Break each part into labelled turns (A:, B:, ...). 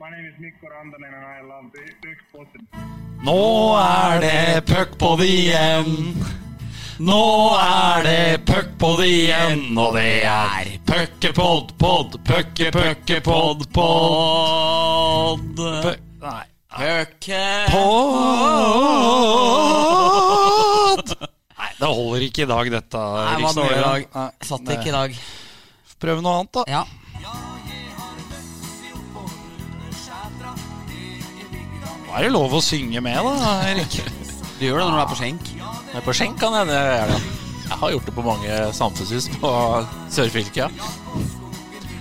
A: My name is Mikko Rantanen and I love Puckpodden.
B: Nå er det puckpod igjen. Nå er det puckpod igjen, og det er puckepod, pod, pucke, pucke, pod, Nei. Pod! Nei, det holder ikke i dag, dette.
C: Nei, det var dårlig i dag. Satt ikke i dag.
B: Prøv noe annet, da.
C: Ja.
B: Nå er det lov å synge med, da, Erik.
C: Du gjør det når du er på skjenk.
D: Er på skjenk kan jeg det det. Jeg har gjort det på mange samfunnshus på Sørfylket. Ja.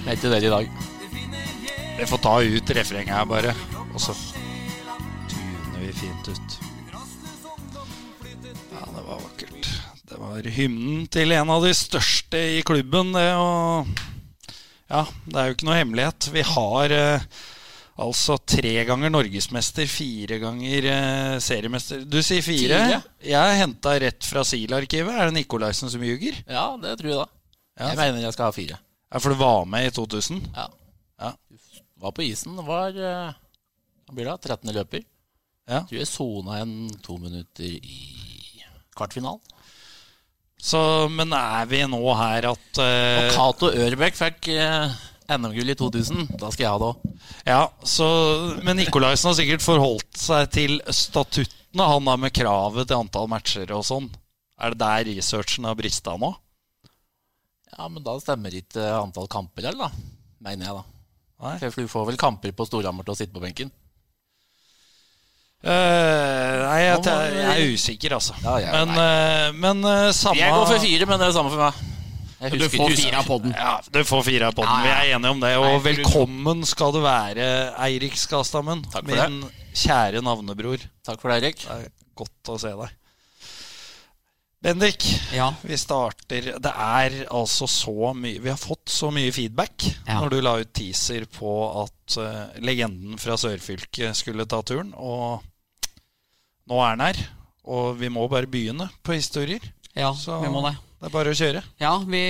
D: Men ikke det i dag.
B: Vi får ta ut refrenget her, bare. Og så tuner vi fint ut. Ja, det var vakkert. Det var hymnen til en av de største i klubben, det og Ja, det er jo ikke noe hemmelighet. Vi har eh, altså tre ganger norgesmester, fire ganger eh, seriemester. Du sier fire?
D: Fire?
B: Jeg henta rett fra SIL-arkivet. Er det Nikolaisen som ljuger?
D: Ja, det tror jeg da.
B: Ja.
D: Jeg mener jeg skal ha fire.
B: Ja, for du var med i 2000?
D: Ja.
B: Ja.
D: Var på isen. Var eh, Hva blir det? 13. løper.
B: Ja.
D: Tror jeg sona en to minutter i kvartfinalen.
B: Så, men er vi nå her at eh,
D: Og Cato Ørbekk fikk eh, NM-gull i 2000. Da skal jeg ha det òg.
B: Ja, så, Men Nikolaisen har sikkert forholdt seg til statuttene, han da med kravet til antall matcher og sånn. Er det der researchen har brista nå?
D: Ja, men da stemmer ikke antall kamper, eller da? Mener jeg, da.
B: Nei.
D: For du får vel kamper på Storhamar til å sitte på benken?
B: Uh, nei, jeg, jeg,
D: jeg,
B: er usikker, altså.
D: Ja, ja,
B: men uh, men uh, samme
D: Jeg går for fire, men det er det samme for meg. Jeg
C: Du får fire av podden.
B: Ja, Du får fire av podden. Vi er enige om det. Og velkommen skal du være, Eirik Skastammen.
D: Takk for
B: Min kjære navnebror.
D: Takk for det, Eirik.
B: Det er godt å se deg. Bendik,
C: Ja.
B: vi starter Det er altså så mye Vi har fått så mye feedback
C: Ja.
B: når du la ut teaser på at uh, legenden fra sørfylket skulle ta turen. Og nå er han her. Og vi må bare begynne på historier.
C: Ja,
B: Så
C: vi må det.
B: det er bare å kjøre.
C: Ja, vi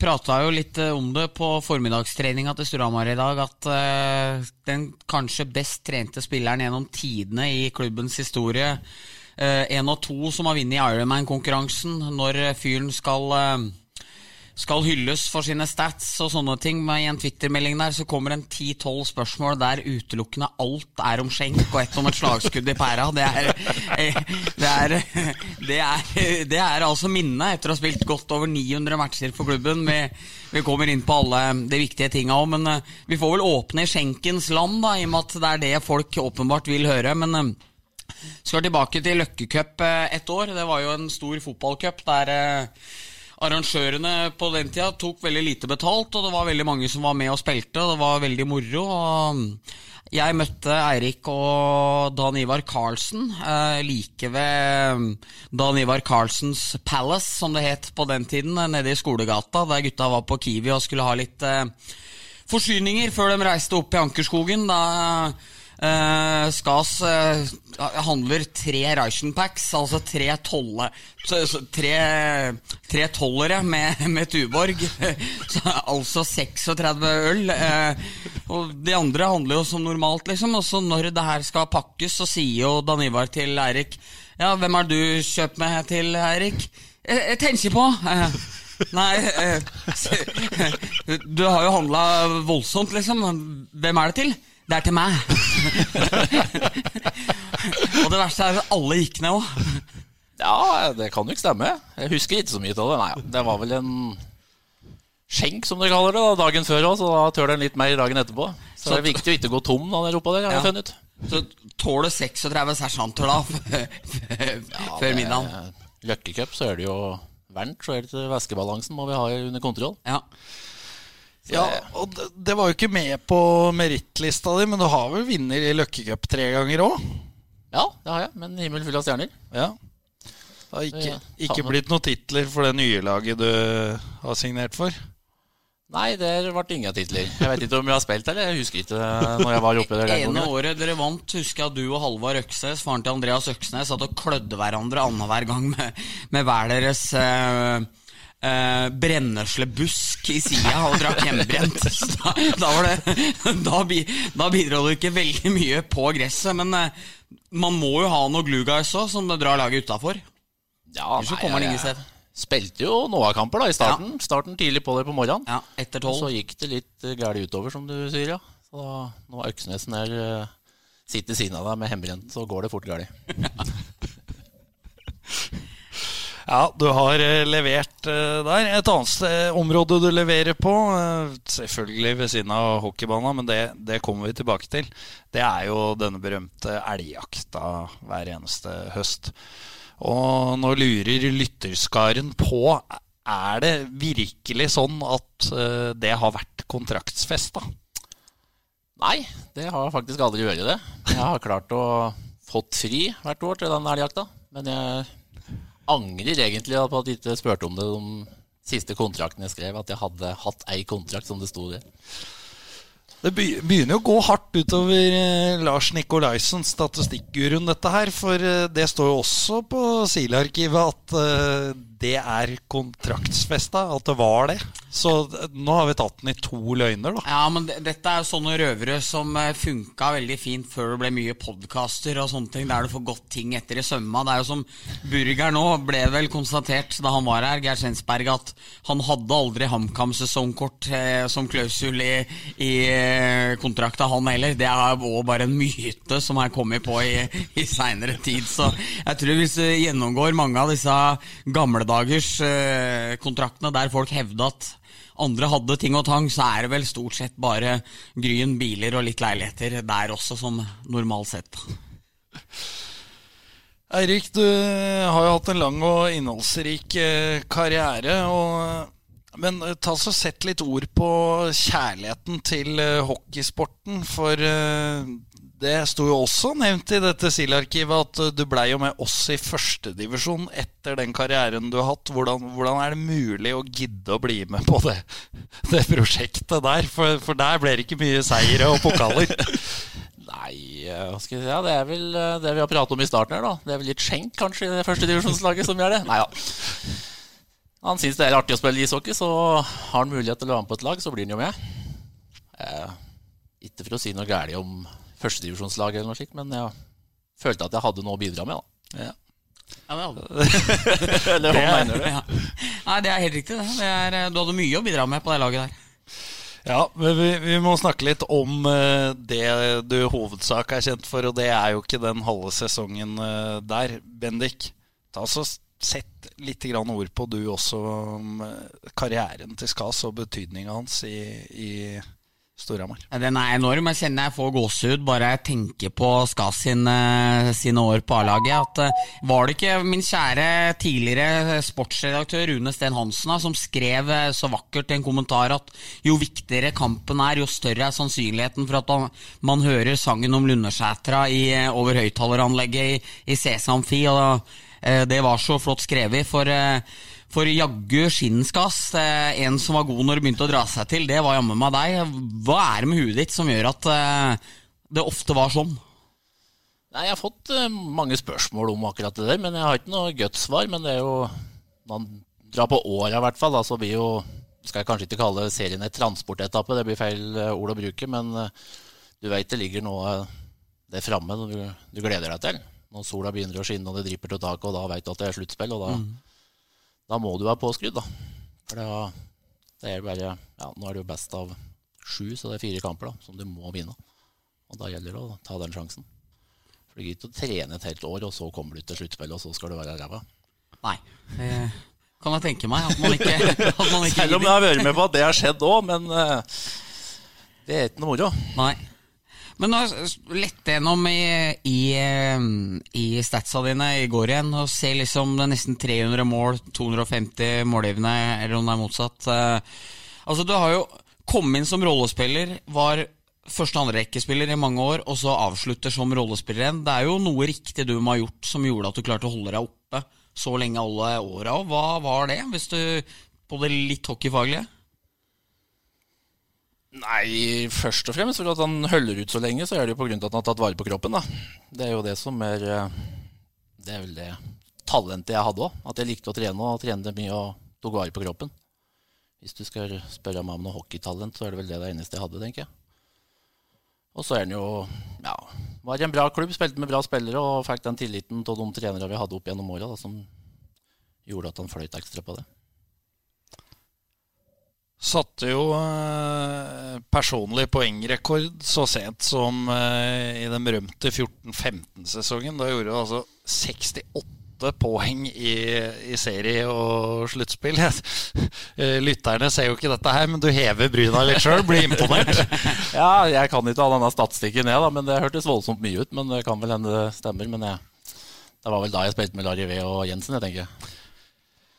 C: prata jo litt eh, om det på formiddagstreninga til Storhamar i dag, at uh, den kanskje best trente spilleren gjennom tidene i klubbens historie, én og to som har vunnet Ironman-konkurransen, når fyren skal eh, skal hylles for sine stats og sånne ting. Men I en Twitter-melding der så kommer en 10-12 spørsmål der utelukkende alt er om skjenk og ett om et slagskudd i pæra. Det er, eh, det er, det er, det er altså minnet etter å ha spilt godt over 900 matcher for klubben. Vi, vi kommer inn på alle de viktige tinga òg, men eh, vi får vel åpne i skjenkens land, da, i og med at det er det folk åpenbart vil høre. men... eh, skal tilbake til Løkkecup et ett år. Det var jo en stor fotballcup der eh, arrangørene på den tida tok veldig lite betalt, og det var veldig mange som var med og spilte, og det var veldig moro. jeg møtte Eirik og Dan Ivar Carlsen eh, like ved mm, Dan Ivar Carlsens Palace, som det het på den tiden, eh, nede i skolegata, der gutta var på Kiwi og skulle ha litt eh, forsyninger før de reiste opp i Ankerskogen. Da eh, Skas uh, handler tre Ration Packs, altså tre tolle tre, tre tollere med, med Tuborg. Så, altså 36 øl. Uh, og de andre handler jo som normalt, liksom. Og så når det her skal pakkes, så sier jo Dan Ivar til Eirik Ja, hvem er du kjøpt med til, Eirik? Jeg, tenker på Nei, du har jo handla voldsomt, liksom. Hvem er det til? Det er til meg. og det verste er at alle gikk ned òg.
D: Ja, det kan jo ikke stemme. Jeg husker ikke så mye av det. Nei, det var vel en skjenk, som dere kaller det, da, dagen før òg, så da tør den litt mer dagen etterpå. Så det er viktig å ikke gå tom da der oppe der, har jeg funnet ut.
C: Så tåler 36 sersjanter da før middagen.
D: Løkkecup, så er det jo varmt, så er det væskebalansen må vi ha under kontroll.
C: Ja.
B: Ja, og det, det var jo ikke med på merittlista di, men du har vel vinner i Løkkecup tre ganger òg?
D: Ja, det har jeg, men himmel full av stjerner.
B: Ja. Det har ikke, ikke blitt noen titler for det nye laget du har signert for?
D: Nei, det ble ingen titler. Jeg vet ikke om jeg har spilt eller jeg husker ikke når jeg var oppe der. Det
C: ene året dere vant, husker jeg at du og Halvard Øksnes, faren til Andreas Øksnes, satt og klødde hverandre annenhver gang med, med hver deres eh, eh, brenneslebusk i sida og drakk hjemmebrent. Så da, da, var det, da, da bidro det ikke veldig mye på gresset. Men eh, man må jo ha noe glue guys òg, som drar laget utafor.
D: Ja,
C: Ellers så kommer man ingen sted.
D: Spilte jo Noah-kamper da i starten. Starten tidlig på det på morgenen.
C: Ja, etter
D: Og så gikk det litt uh, utover, som du sier, ja. Så da, nå er Øksnesen her uh, sitter ved siden av deg med hjemmebrent, så går det fort galt.
B: Ja, du har eh, levert eh, der. Et annet område du leverer på, eh, selvfølgelig ved siden av hockeybanen, men det, det kommer vi tilbake til, det er jo denne berømte elgjakta hver eneste høst. Og nå lurer lytterskaren på er det virkelig sånn at eh, det har vært kontraktsfesta?
D: Nei, det har faktisk aldri vært det. Jeg har klart å få fri hvert år til den elgjakta. Men jeg angrer egentlig på at jeg ikke spurte om det de siste kontraktene jeg skrev. At jeg hadde hatt ei kontrakt, som det sto der.
B: Det begynner å gå hardt utover eh, Lars Nikolaisen, statistikkguruen, dette her. For eh, det står jo også på SIL-arkivet at eh, det er kontraktsfesta, at det var det. Så nå har vi tatt den i to løgner, da.
C: Ja, men dette er jo sånne røvere som eh, funka veldig fint før det ble mye podkaster og sånne ting, der du får gått ting etter i sømma. Det er jo som Burger nå ble vel konstatert da han var her, Geir Svensberg, at han hadde aldri HamKam-sesongkort eh, som klausul i, i eh, kontrakta, han heller. Det er òg bare en myte som er kommet på i, i seinere tid. Så jeg tror hvis du gjennomgår mange av disse gamledagers eh, der folk hevda at andre hadde ting og tang, så er det vel stort sett bare Gryn, biler og litt leiligheter der også, som normalt sett.
B: Eirik, du har jo hatt en lang og innholdsrik eh, karriere. Og, men eh, ta så sett litt ord på kjærligheten til eh, hockeysporten. For eh, det sto jo også nevnt i dette SIL-arkivet at eh, du blei jo med oss i førstedivisjon etter den karrieren du har hatt. Hvordan, hvordan er det mulig å gidde å bli med på det, det prosjektet der? For, for der ble det ikke mye seire og pokaler.
D: Nei, eh, hva skal jeg si? Ja, det er vel eh, det vi har pratet om i starten her, da. Det er vel litt skjenk kanskje i det første divisjonslaget som gjør det. Nei da. Han syns det er artig å spille ishockey, så har han mulighet til å være med på et lag, så blir han jo med. Eh, ikke for å si noe galt om førstedivisjonslaget eller noe slikt, men jeg følte at jeg hadde noe å bidra med, da.
B: Ja.
C: Ja, det
D: Eller hva mener du?
C: ja. Nei, det er helt riktig. Det. Det er, eh, du hadde mye å bidra med på det laget der.
B: Ja, men vi, vi må snakke litt om eh, det du i hovedsak er kjent for, og det er jo ikke den halve sesongen eh, der. Bendik, ta så sett litt grann ord på du også om karrieren til Skas og betydninga hans i, i Storhamar.
C: Den er enorm. Jeg kjenner jeg får gåsehud bare jeg tenker på Skas sin, eh, sine år på A-laget. Eh, Var det ikke min kjære tidligere sportsredaktør Rune Steen Hansen som skrev eh, så vakkert i en kommentar at jo viktigere kampen er, jo større er sannsynligheten for at man, hører sangen om Lundersætra i, eh, over høyttaleranlegget i, i Sesamfi. Og, eh, det var så flott skrevet. For eh, for jaggu skinnskas, eh, en som var god når det begynte å dra seg til, det var jammen meg deg. Hva er det med huet ditt som gjør at eh, det ofte var sånn?
D: Nei, Jeg har fått eh, mange spørsmål om akkurat det der, men jeg har ikke noe godt svar. Men det er jo Man drar på åra, i hvert fall. Da, så blir jo Skal jeg kanskje ikke kalle serien et transportetappe, det blir feil ord å bruke. Men du veit det ligger noe der framme du, du gleder deg til. Når sola begynner å skinne og det drypper til taket, og da veit du at det er sluttspill. Og da, da må du være påskrudd, da. For da, det er bare Ja, nå er det jo best av sju, så det er fire kamper da, som du må vinne. Og da gjelder det å ta den sjansen. For det er ikke å trene et helt år, og så kommer du til sluttspillet, og så skal du være ræva.
C: Nei. Det kan jeg tenke meg. At man ikke, at man ikke
D: Selv om jeg har vært med på at det har skjedd òg, men eh, det er ikke noe moro.
C: Nei. Men nå lette gjennom i, i, i statsa dine i går igjen og ser liksom det er nesten 300 mål, 250 målgivende, eller om det er motsatt. Eh, Altså, du har jo kommet inn som rollespiller, var første- og andrerekkespiller i mange år, og så avslutter som rollespiller igjen. Det er jo noe riktig du må ha gjort som gjorde at du klarte å holde deg oppe så lenge alle åra. Hva var det, hvis du på det litt hockeyfaglige?
D: Nei, først og fremst for at han holder ut så lenge, så er det jo av at han har tatt vare på kroppen. da. Det er jo det som er eh, Det er vel det talentet jeg hadde òg. At jeg likte å trene og trente mye og tok vare på kroppen. Hvis du skal spørre meg om noe hockeytalent, så er det vel det det eneste jeg hadde, tenker jeg. Og så er han jo ja, var en bra klubb, spilte med bra spillere og fikk den tilliten av de trenere vi hadde opp gjennom åra, som gjorde at han fløyt ekstra på det.
B: Satte jo eh, personlig poengrekord så sent som eh, i den berømte 14-15-sesongen. Da gjorde du altså 68 poeng i, i serie og sluttspill. Eh, lytterne ser jo ikke dette her, men du hever bryna litt sjøl. Blir imponert.
D: Ja, jeg kan ikke all denne statistikken, jeg, da, men det hørtes voldsomt mye ut. Men det kan vel hende det stemmer. Men jeg, det var vel da jeg spilte med Larivé og Jensen, jeg tenker.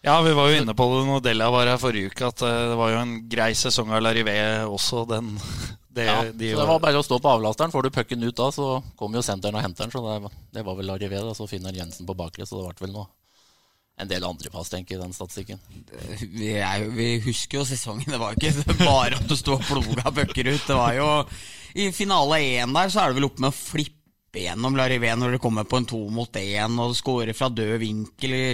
B: Ja, vi var jo inne på det når Della var her forrige uke, at eh, det var jo en grei sesong av Larivé også. Den, det,
D: Ja,
B: de
D: så det var bare å stå på avlasteren. Får du pucken ut da, så kommer jo senteren og henter den. Så det, det var vel Larivé, da. Så finner Jensen på bakre, så det ble vel noe en del andre pass, tenker jeg, i den statistikken.
C: Vi, er jo, vi husker jo sesongen. Det var ikke bare at du sto og ploga pucker ut. Det var jo I finale én der så er du vel oppe med å flippe gjennom Larivé når du kommer på en to mot én, og du scorer fra død vinkel i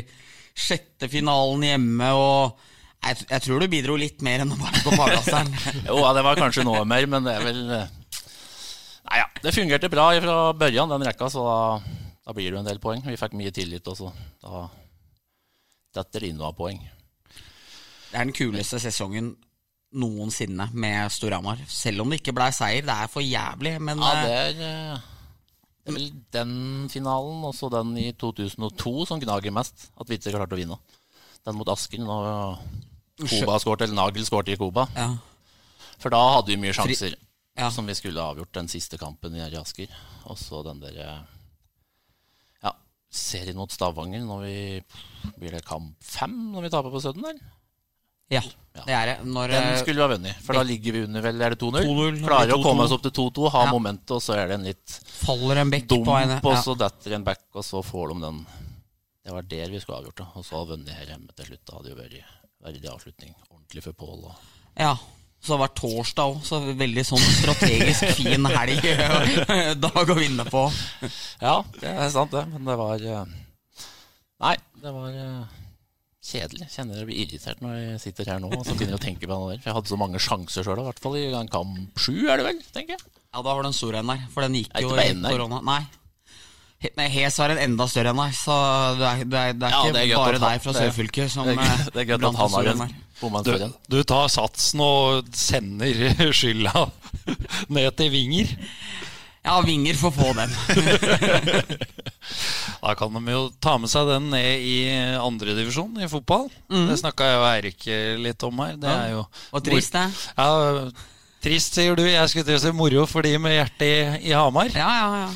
C: sjette finalen hjemme. og jeg, jeg tror du bidro litt mer enn å bare gå på avlasteren.
D: Jo, ja, det var kanskje noe mer, men det er vel eh, Nei ja, det fungerte bra fra børjan, den rekka, så da, da blir det en del poeng. Vi fikk mye tillit og så Da detter det inn noen poeng.
C: Det er den kuleste sesongen noensinne med Storhamar. Selv om det ikke blei seier. Det er for jævlig, men
D: Ja,
C: eh,
D: det er, eh, det er vel den finalen, også den i 2002, som gnager mest. At vi ikke klarte å vinne. Den mot Asken, og Koba skåret, eller Nagel skåret i Koba.
C: ja.
D: For da hadde vi mye sjanser
C: Ja.
D: som vi skulle ha avgjort den siste kampen i Asker. Og så den der eh, ja, serien mot Stavanger når vi Blir det kamp fem når vi taper på Sudden, eller?
C: Ja,
D: Ja.
C: det er det. Når,
D: Den
C: eh,
D: skulle vi ha vunnet, for da ligger vi under, vel, er det 2-0?
C: 2-0,
D: Klarer å
C: 2-2.
D: komme oss opp til 2-2, ha
C: Ja.
D: momentet, og så er det en litt
C: faller en bekk
D: dump,
C: på henne.
D: og så detter en back, og så får de den. Det var der vi skulle avgjort det. Og så ha vunnet her hjemme til slutt. Da hadde jo vært verdig avslutning. Ordentlig for Pål.
C: Ja, så det var torsdag òg, så veldig sånn strategisk fin helg dag å vinne på.
D: Ja, det er sant, det. Men det var eh, Nei, det var eh, kjedelig. Kjenner jeg blir irritert når jeg sitter her nå og så begynner jeg å tenke på det der. For jeg hadde så mange sjanser sjøl, i hvert fall i kamp sju, er det vel, tenker jeg.
C: Ja, da var det en stor en der, for den gikk jo i korona. Nei. He- Hes har en enda større enn deg, så det er, det er, det er
D: Ja,
C: ikke
D: det er
C: bare deg fra Sørfylket som
D: Det er,
C: eh,
D: det er gøy at han har en
B: Du, du tar satsen og sender skylda ned til Vinger.
C: Ja, Vinger får få den.
B: Da kan de jo ta med seg den ned i andredivisjon i fotball. Det snakka jeg og Eirik litt om her. Det
C: Ja.
B: er jo
C: Og trist, det.
B: Ja, trist, sier du. Jeg skulle til å si moro for de med hjertet i, i Hamar.
C: Ja, ja, ja.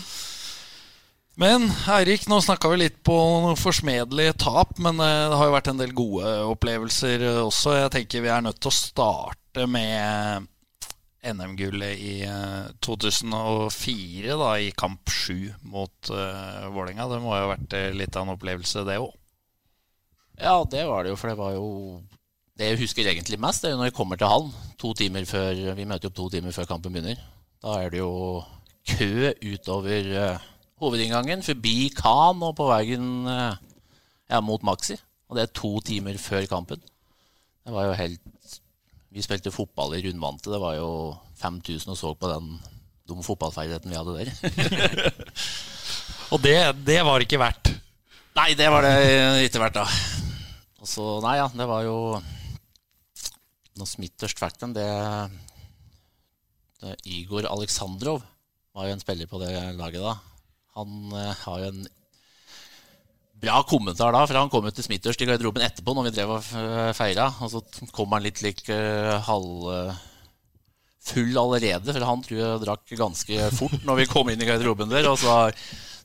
B: Men Eirik, nå snakka vi litt på noen forsmedelige tap, men eh, det har jo vært en del gode opplevelser eh, også. Jeg tenker vi er nødt til å starte med NM-gullet i eh, 2004, da, i kamp sju mot uh, Vålerenga. Det må jo ha vært eh, litt av en opplevelse, det òg.
D: Ja, det var det jo, for det var jo Det jeg husker egentlig mest, det er jo når jeg kommer til hallen. To timer før, Vi møter opp to timer før kampen begynner. Da er det jo kø utover uh, hovedinngangen, forbi Khan og på veien uh, ja, mot Maxi. Og det er to timer før kampen. Det var jo helt Vi spilte fotball i rundvante. Det var jo 5000 og så på den dumme fotballferdigheten vi hadde der.
B: Og det, det var ikke verdt.
D: Nei, det var det ikke verdt, da. Og så, nei ja, det var jo Noe smitterst fikk den, det, det Igor Aleksandrov var jo en spiller på det laget da. Han eh, har jo en bra kommentar da, for han kom jo til Smithers i garderoben etterpå når vi drev og eh, feira. Og så kom han litt like uh, halv eh, allerede, for han tror jeg drakk ganske fort når vi kom inn i garderoben der. Og så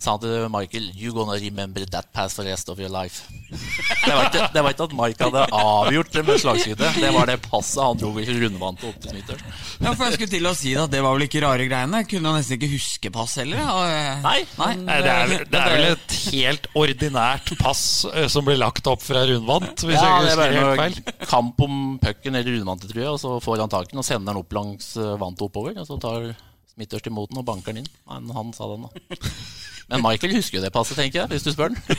D: sa han til Michael You gonna remember that pass for the rest of your life. Det var ikke, det var ikke at Mike hadde avgjort det med slagskuddet. Det var det passet han dro i til opp til Smitterst.
C: Ja, for jeg skulle til å si det, at det var vel ikke rare greiene. Kunne han nesten ikke huske pass heller. og, eh,
D: Nei,
C: Nei.
B: Nei, det, er, det er vel et helt ordinært pass eh, som blir lagt opp fra rundvant, hvis
D: Ja,
B: jeg
D: det
B: ikke
D: er
B: husker helt feil.
D: kamp om pucken eller rundvantet, tror jeg. Og så får han tak i den og sender den opp langs eh, vantet oppover. Og så tar Smitterst imot den og banker den inn. Men han sa den, da. Men Michael husker jo det passet, tenker jeg, hvis du spør han.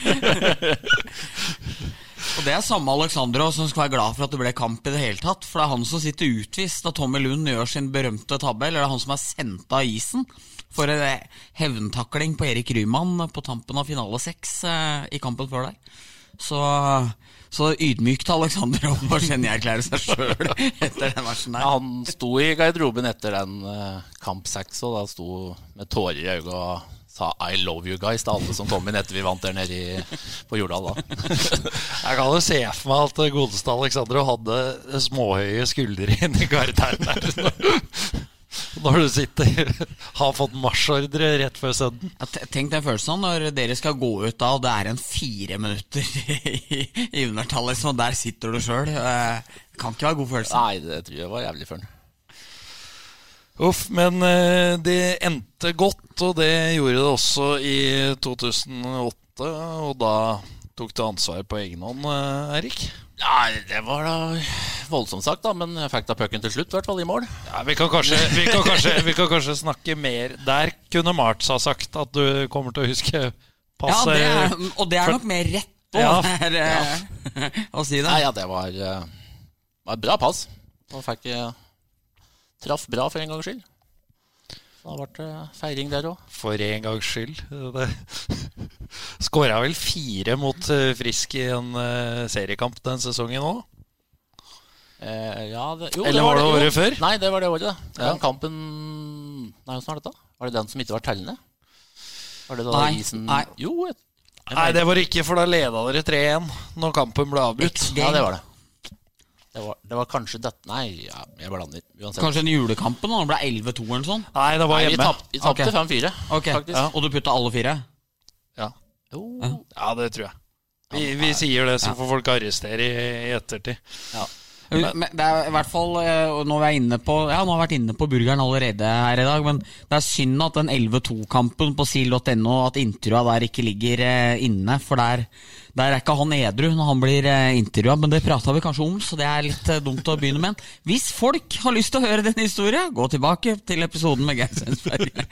C: Og det er samme Alexandro som skal være glad for at det ble kamp i det hele tatt. For det er han som sitter utvist da Tommy Lund gjør sin berømte tabbe. Eller det er han som er sendt av isen for en eh, hevntakling på Erik Ryman på tampen av finale seks eh, i kampen før der. Så, så ydmykt Alexandro å genierklære seg sjøl etter den versen der.
D: Ja, han sto i garderoben etter den uh, kamp seks, og da sto med tårer i øynene og sa 'I love you guys' til alle som kom inn etter vi vant der nede i, på Jordal. da.
B: Jeg kan jo se for meg at det godeste Alexandro hadde småhøye skuldre inni garderen der. Når du sitter har fått marsjordre rett før sønnen.
C: Ja, te- Tenk den følelsen når dere skal gå ut da, og det er en fire minutter i, i undertall, liksom, og der sitter du sjøl. Kan ikke være god følelse.
D: Nei, det tror jeg var jævlig følelse.
B: Uff, men eh, det endte godt, og det gjorde det også i 2008. Og da tok du ansvar på egen hånd, Eirik? Erik.
D: Nei, det var da voldsomt sagt, da, men jeg fikk da pucken til slutt, i hvert fall i mål.
B: Ja, vi, kan kanskje, vi, kan kanskje, vi kan kanskje snakke mer Der kunne Marts ha sagt at du kommer til å huske
C: Ja,
B: passet.
C: det er, og det er nok mer rett på
B: Ja.
C: å si det.
D: Nei, ja, det var, eh, var et bra pass. Og fikk eh, Traff bra for en gangs skyld. Da ble det feiring der òg.
B: For en gangs skyld. Skåra vel fire mot eh, Frisk i en eh, seriekamp den sesongen òg?
D: Eh, ja, det, jo,
B: Eller var det året før?
D: Nei, det var det året. Den
B: Ja.
D: Kampen Nei, åssen var det da? Var det den som ikke var tellende? Var det da
C: Nei,
D: isen
C: nei.
D: Jo, jeg, jeg
B: Nei, det var ikke, for da leda dere 3-1 når kampen ble avbrutt.
D: Ja, det var det. Det var, det var kanskje dette Nei, ja, jeg blander. Uansett.
C: Kanskje en julekampen, da det ble 11-2 eller noe sånt?
B: Nei, det var
D: Nei,
B: hjemme.
D: vi tapte
C: okay.
D: 5-4,
C: Ok,
D: faktisk.
B: Ja.
C: Og du putta alle fire?
B: Ja.
D: Jo,
B: ja, det tror jeg. Vi, vi sier det, så får folk arrestere i, i ettertid.
D: ja.
C: Men det er i hvert fall eh, Nå er jeg inne på Ja, nå har jeg vært inne på burgeren allerede her i dag, men det er synd at den 11-2-kampen på sil.no, at introa der ikke ligger eh, inne. For der, der er ikke han edru når han blir eh, intervjua, men det prata vi kanskje om, så det er litt eh, dumt å begynne med. Hvis folk har lyst til å høre den historien, gå tilbake til episoden med Geir Sensberg.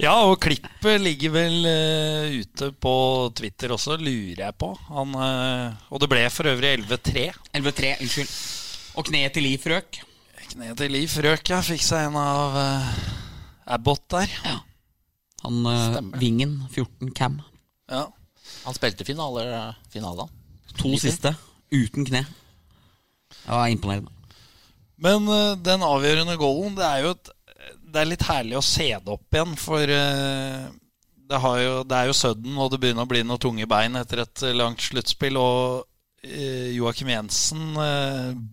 B: Ja, og klippet ligger vel uh, ute på Twitter også, lurer jeg på. Han, uh, og det ble for øvrig 11-3.
C: 11-3, unnskyld. Og kneet til Liv Frøk.
B: Kneet til Liv Frøk, ja. Fikk seg en av uh, Abbott der.
C: Ja.
D: Han
C: Vingen, 14 cam.
B: Ja.
D: Han spilte finale, finalen.
C: To siste, uten kne. Det var imponerende.
B: Men uh, den avgjørende goalen, det er jo et, det er litt herlig å se det opp igjen, for uh, det, har jo, det er jo sudden, og det begynner å bli noen tunge bein etter et langt sluttspill. Og eh, Joakim Jensen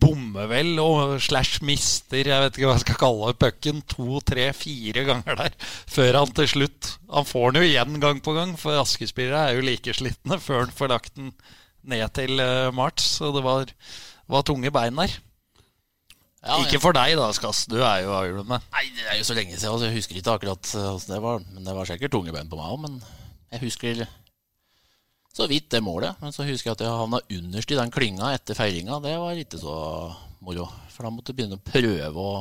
B: bommer vel og slash mister, jeg vet ikke hva jeg skal kalle det, pucken to, tre, fire ganger der, før han til slutt Han får den jo igjen gang på gang, for Aske-spillere er jo like slitne før han får lagt den ned til eh, Marts, så det var, var tunge bein der.
D: Ja,
B: Ikke for deg da, Skass. Du er jo Ironman.
D: Nei, det er jo så lenge siden, altså, jeg husker ikke akkurat åssen det var. Men det var sikkert tunge bein på meg òg. Men jeg husker så vidt det målet. Men så husker jeg at jeg havna underst i den klynga etter feiringa. Det var ikke så moro. For da måtte jeg begynne å prøve å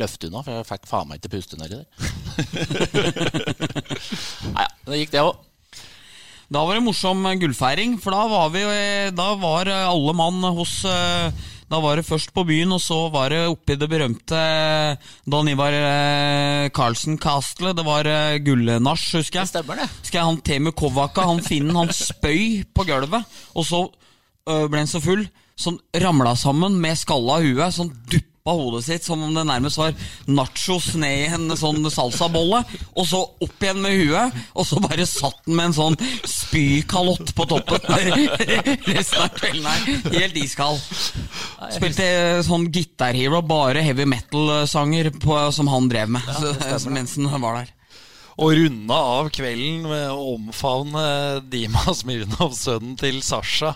D: løfte unna, for jeg fikk faen meg ikke puste nedi der. Nei det gikk det òg.
C: Da var det morsom gullfeiring, for da var vi eh, Da var eh, alle mann hos eh, Da var det først på byen, og så var det oppi det berømte Don Ivar Carlsen Castle. Det var gullnasj, husker
D: Det stemmer, det.
C: Husker jeg han Temu Kovaka, han finnen, han spøy på gulvet. Og så ble han så full, sånn ramla sammen med skalla huet, sånn duppa hodet sitt som om det nærmest var nachos ned i en sånn salsabolle, og så opp igjen med huet, og så bare satt den med en sånn spykalott på toppen resten av kvelden her. Helt iskald. Spilte sånn Guitar Hero, bare heavy metal-sanger som han drev med så, mens han var der.
B: Og runda av kvelden med å omfavne Dima Smirnov, sønnen til Sasha,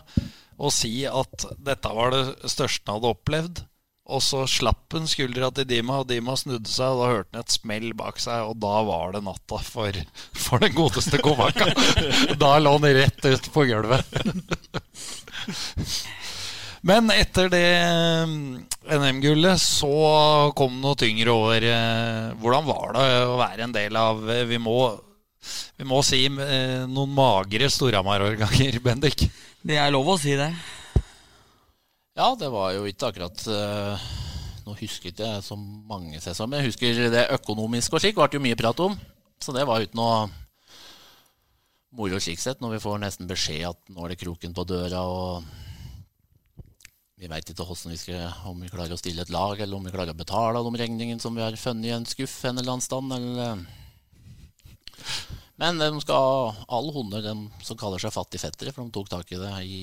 B: og si at dette var det største han hadde opplevd. Og så slapp han skuldra til Dima, og Dima snudde seg, og da hørte han et smell bak seg, og da var det natta for, for den godeste Kovaka. da lå han rett ut på gulvet. Men etter det mm, NM-gullet så kom noe tyngre år. eh, Hvordan var det å være en del av Vi må, vi må si eh, noen magre Storhamar-årganger, Bendik.
C: Det er lov å si det.
D: Ja, det var jo ikke akkurat eh, Nå husker ikke jeg så mange sesonger, men jeg husker det økonomiske og slik ble jo mye prat om. Så det var ikke noe moro slik sett, når vi får nesten beskjed at nå er det kroken på døra, og vi veit ikke hvordan vi skal, om vi klarer å stille et lag, eller om vi klarer å betale de regningene som vi har funnet i en skuff en eller annen stand. Eller... Men de skal ha all honnør, de som kaller seg fattige fettere, for de tok tak i det i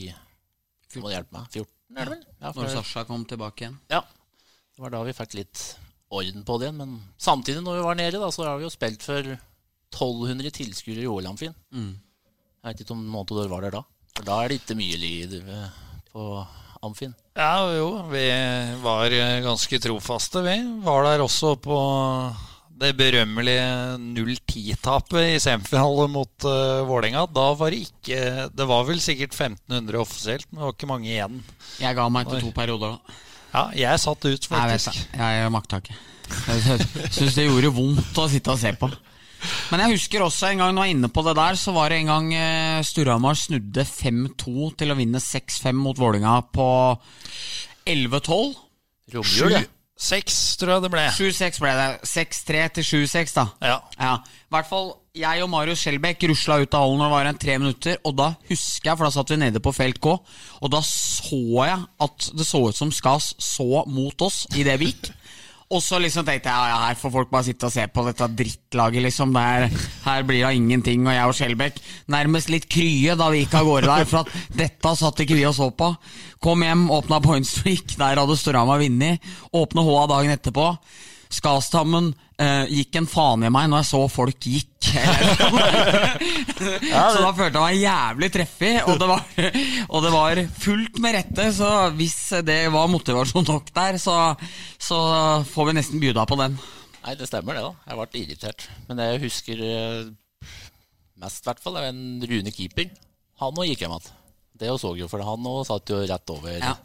D: Du må hjelpe meg. 14, er det vel? Ja,
C: Når
D: for-
C: Sasha kom tilbake igjen.
D: ja, det var da vi fikk litt orden på det igjen. Men samtidig, når vi var nede, da, så har vi jo spilt for 1200 tilskuere i OL Amfin.
C: Mm.
D: Jeg vet ikke om Montador var der da. For da er det ikke mye lyd eh, på Amfin.
B: Ja, jo, vi var ganske trofaste, vi. Var der også på det berømmelige 0-10-tapet i semifinale mot uh, Vålerenga. Da var det ikke Det var vel sikkert 1500 offisielt, men det var ikke mange igjen.
C: Jeg ga meg etter to perioder, da.
B: Ja, jeg satt ut,
C: Jeg vet
B: faktisk.
C: Jeg makta ikke. Jeg syns det gjorde vondt å sitte og se på. Men jeg husker også en gang du var inne på det der, så var det en gang Storhamar snudde 5-2 til å vinne 6-5 mot Vålinga på 11-12.
D: Romjul, ja.
B: 7-6, tror jeg det ble.
C: 7-6 ble det. 6-3 til 7-6, da.
B: Ja.
C: Ja, i hvert fall Jeg og Marius Skjelbæk rusla ut av hallen når det var igjen tre minutter, og da husker jeg, for da satt vi nede på felt K, og da så jeg at det så ut som Skas så mot oss idet vi gikk. Og så liksom tenkte jeg ja, her får folk bare sitte og se på dette drittlaget, liksom. Der, her blir det ingenting. Og jeg og Skjelbæk nærmest litt krye da vi gikk av gårde der, for at dette satt ikke vi og så på. Kom hjem, åpna Pointstreak, der hadde Storhamar vunnet. Åpne HA dagen etterpå. Skastammen eh, gikk en faen i meg når jeg så folk gikk. så da følte jeg meg jævlig treffig, og det, var, og det var fullt med rette. Så hvis det var motivasjon nok der, så, så får vi nesten bjuda på den.
D: Nei, det stemmer det, da. Jeg ble irritert. Men det jeg husker eh, mest, i hvert fall, er en Rune keeper. Han òg gikk hjem igjen. Det jeg så jo, for han òg satt jo rett over.
C: Ja,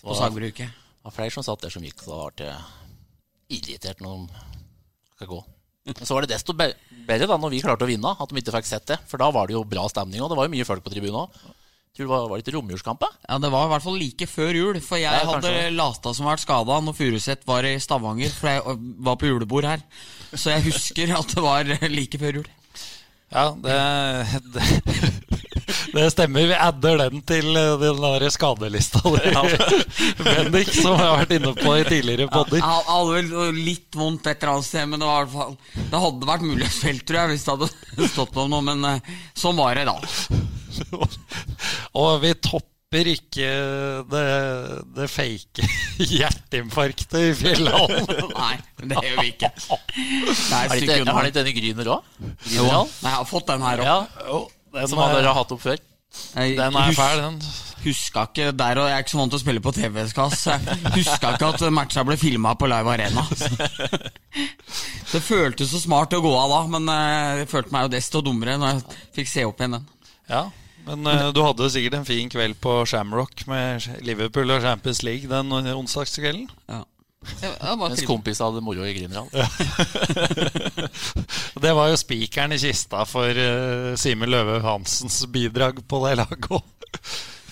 C: på sagbruket.
D: det var flere som satt der som gikk, så da ble jeg irritert når de skal gå. Så var det desto bedre da når vi klarte å vinne, at de ikke fikk sett det. For da var det jo bra stemning, og det var jo mye folk på tribunen òg. Tror det var, var det ikke romjulskamp?
C: Ja, Det var i hvert fall like før jul, for jeg
D: Ja,
C: hadde lata som vært skada når Furuseth var i Stavanger, for jeg var på julebord her. Så jeg husker at det var like før jul.
B: Ja, det, det, det stemmer. Vi adder den til eh, den der skadelista di, Bendik, som jeg har vært inne på i tidligere podder.
C: Jeg hadde vel litt vondt et eller annet sted, men det, var i hvert fall, det hadde vært mulighetsfelt, tror jeg, hvis det hadde stått om noe. Men eh, sånn var det da.
B: Og vi topper ikke det, det fake hjerteinfarktet i Fjellhallen.
C: Nei, det gjør vi ikke.
D: Har de ikke- denne Gryner òg?
C: Jo, jeg har fått den her
D: Ja,
C: òg.
D: som dere har hatt opp før.
B: Den er fæl, den.
C: Huska ikke der, og jeg er ikke så vant til å spille på TV-skass. huska ikke at matcha ble filma på Live Arena. Det føltes så smart å gå av da, men eh, jeg følte meg jo desto dummere når jeg fikk se opp igjen den.
B: Ja, men eh, du hadde sikkert en fin kveld på Shamrock med Liverpool og Champions League den onsdagskvelden.
C: Ja.
D: Mens
C: trivelig.
D: hadde moro i Grimral.
B: Det var jo spikeren i kista for uh, Simen Løve Hansens bidrag på det laget òg.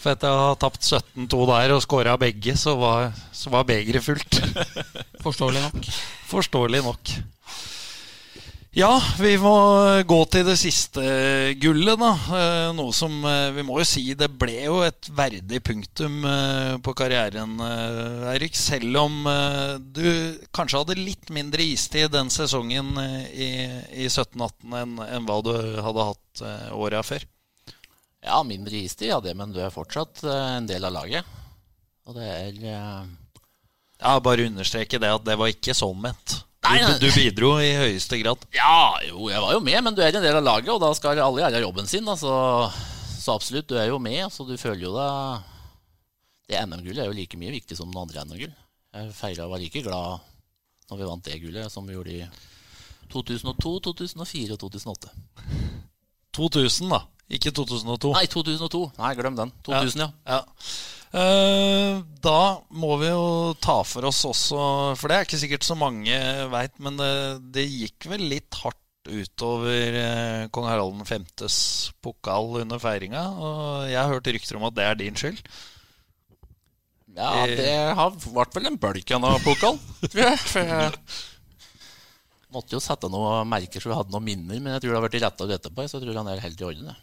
B: For etter å ha tapt 17-2 der og skåra begge, så var, så var begeret fullt.
C: Forståelig nok.
B: Forståelig nok. Ja, vi må gå til det siste gullet, da. Eh, Noe som eh, Vi må jo si det ble jo et verdig punktum eh, på karrieren, Eirik. Selv om du kanskje hadde litt mindre istid den sesongen i, i 17-18 enn enn hva du hadde hatt åra før.
D: Ja, mindre istid, ja det, men du er fortsatt en del av laget. Og det er
B: Ja, bare understreke det at det var ikke sånn ment.
D: Nei,
B: Du,
D: nei.
B: du bidro i høyeste grad.
D: Ja, jo, jeg var jo med, men du er en del av laget, og da skal alle gjøre jobben sin. Da, så, så absolutt, du er jo med, så du føler jo deg Det NM-gullet er jo like mye viktig som det andre NM-gull. Jeg feira var like glad når vi vant det gullet, som vi gjorde i 2002, 2004 og 2008.
B: 2000, da. Ikke 2002.
D: Nei, 2002. Nei, glem den. 2000, ja.
B: Ja. Eh, da må vi jo ta for oss også For det er ikke sikkert så mange veit, men det, det gikk vel litt hardt utover eh, kong Harald 5.s pokal under feiringa. Og jeg har hørt rykter om at det er din skyld.
D: Ja, det har vært vel en bølg av noe pokal, måtte jo sette noen merker så vi hadde noen minner, men jeg tror det har vært retta etterpå. Så jeg tror han er helt i orden. Det.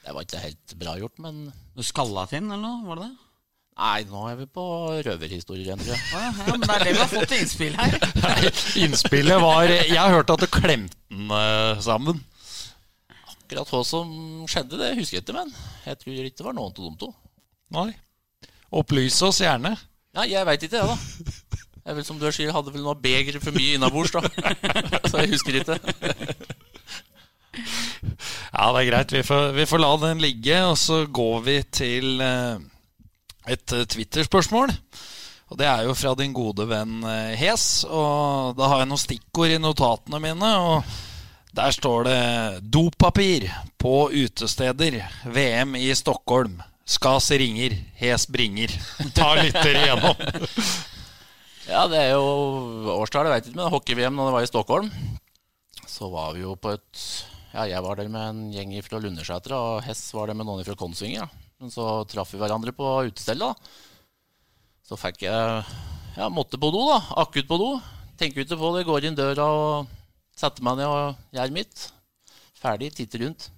D: det var ikke helt bra gjort, men
C: Du skalla til den, eller noe? Var det det?
D: Nei, nå er vi på røverhistorier, igjen, tror jeg.
C: Ja, ja, men det er det vi har fått til innspill her.
B: Nei, innspillet var Jeg hørte at du klemte den eh, sammen.
D: Akkurat hva som skjedde, det husker jeg ikke, men jeg tror ikke det var noen av de to.
B: Nei. Opplys oss gjerne.
D: Ja, jeg veit ikke, jeg, da. Jeg er vel som du sier, hadde vel noe beger for mye innabords, da. Så jeg husker ikke.
B: Ja, det er greit. Vi får, vi får la den ligge, og så går vi til eh, et eh, Twitter-spørsmål. Og Det er jo fra din gode venn eh, Hes. Og Da har jeg noen stikkord i notatene mine. Og Der står det 'Dopapir på utesteder. VM i Stockholm'. Skas ringer, Hes bringer. Ta lytter igjennom.
D: Ja, det er jo årstallet, veit ikke, men hockey-VM når det var i Stockholm, så var vi jo på et Ja, jeg var der med en gjeng fra Lundersæter, og Hess var der med noen fra Kongsvinger. Ja. Men så traff vi hverandre på utestell da. Så fikk jeg Ja, måtte på do, da. Akutt på do. Tenker ikke på det. Går inn døra og setter meg ned og gjør mitt. Ferdig, titter rundt.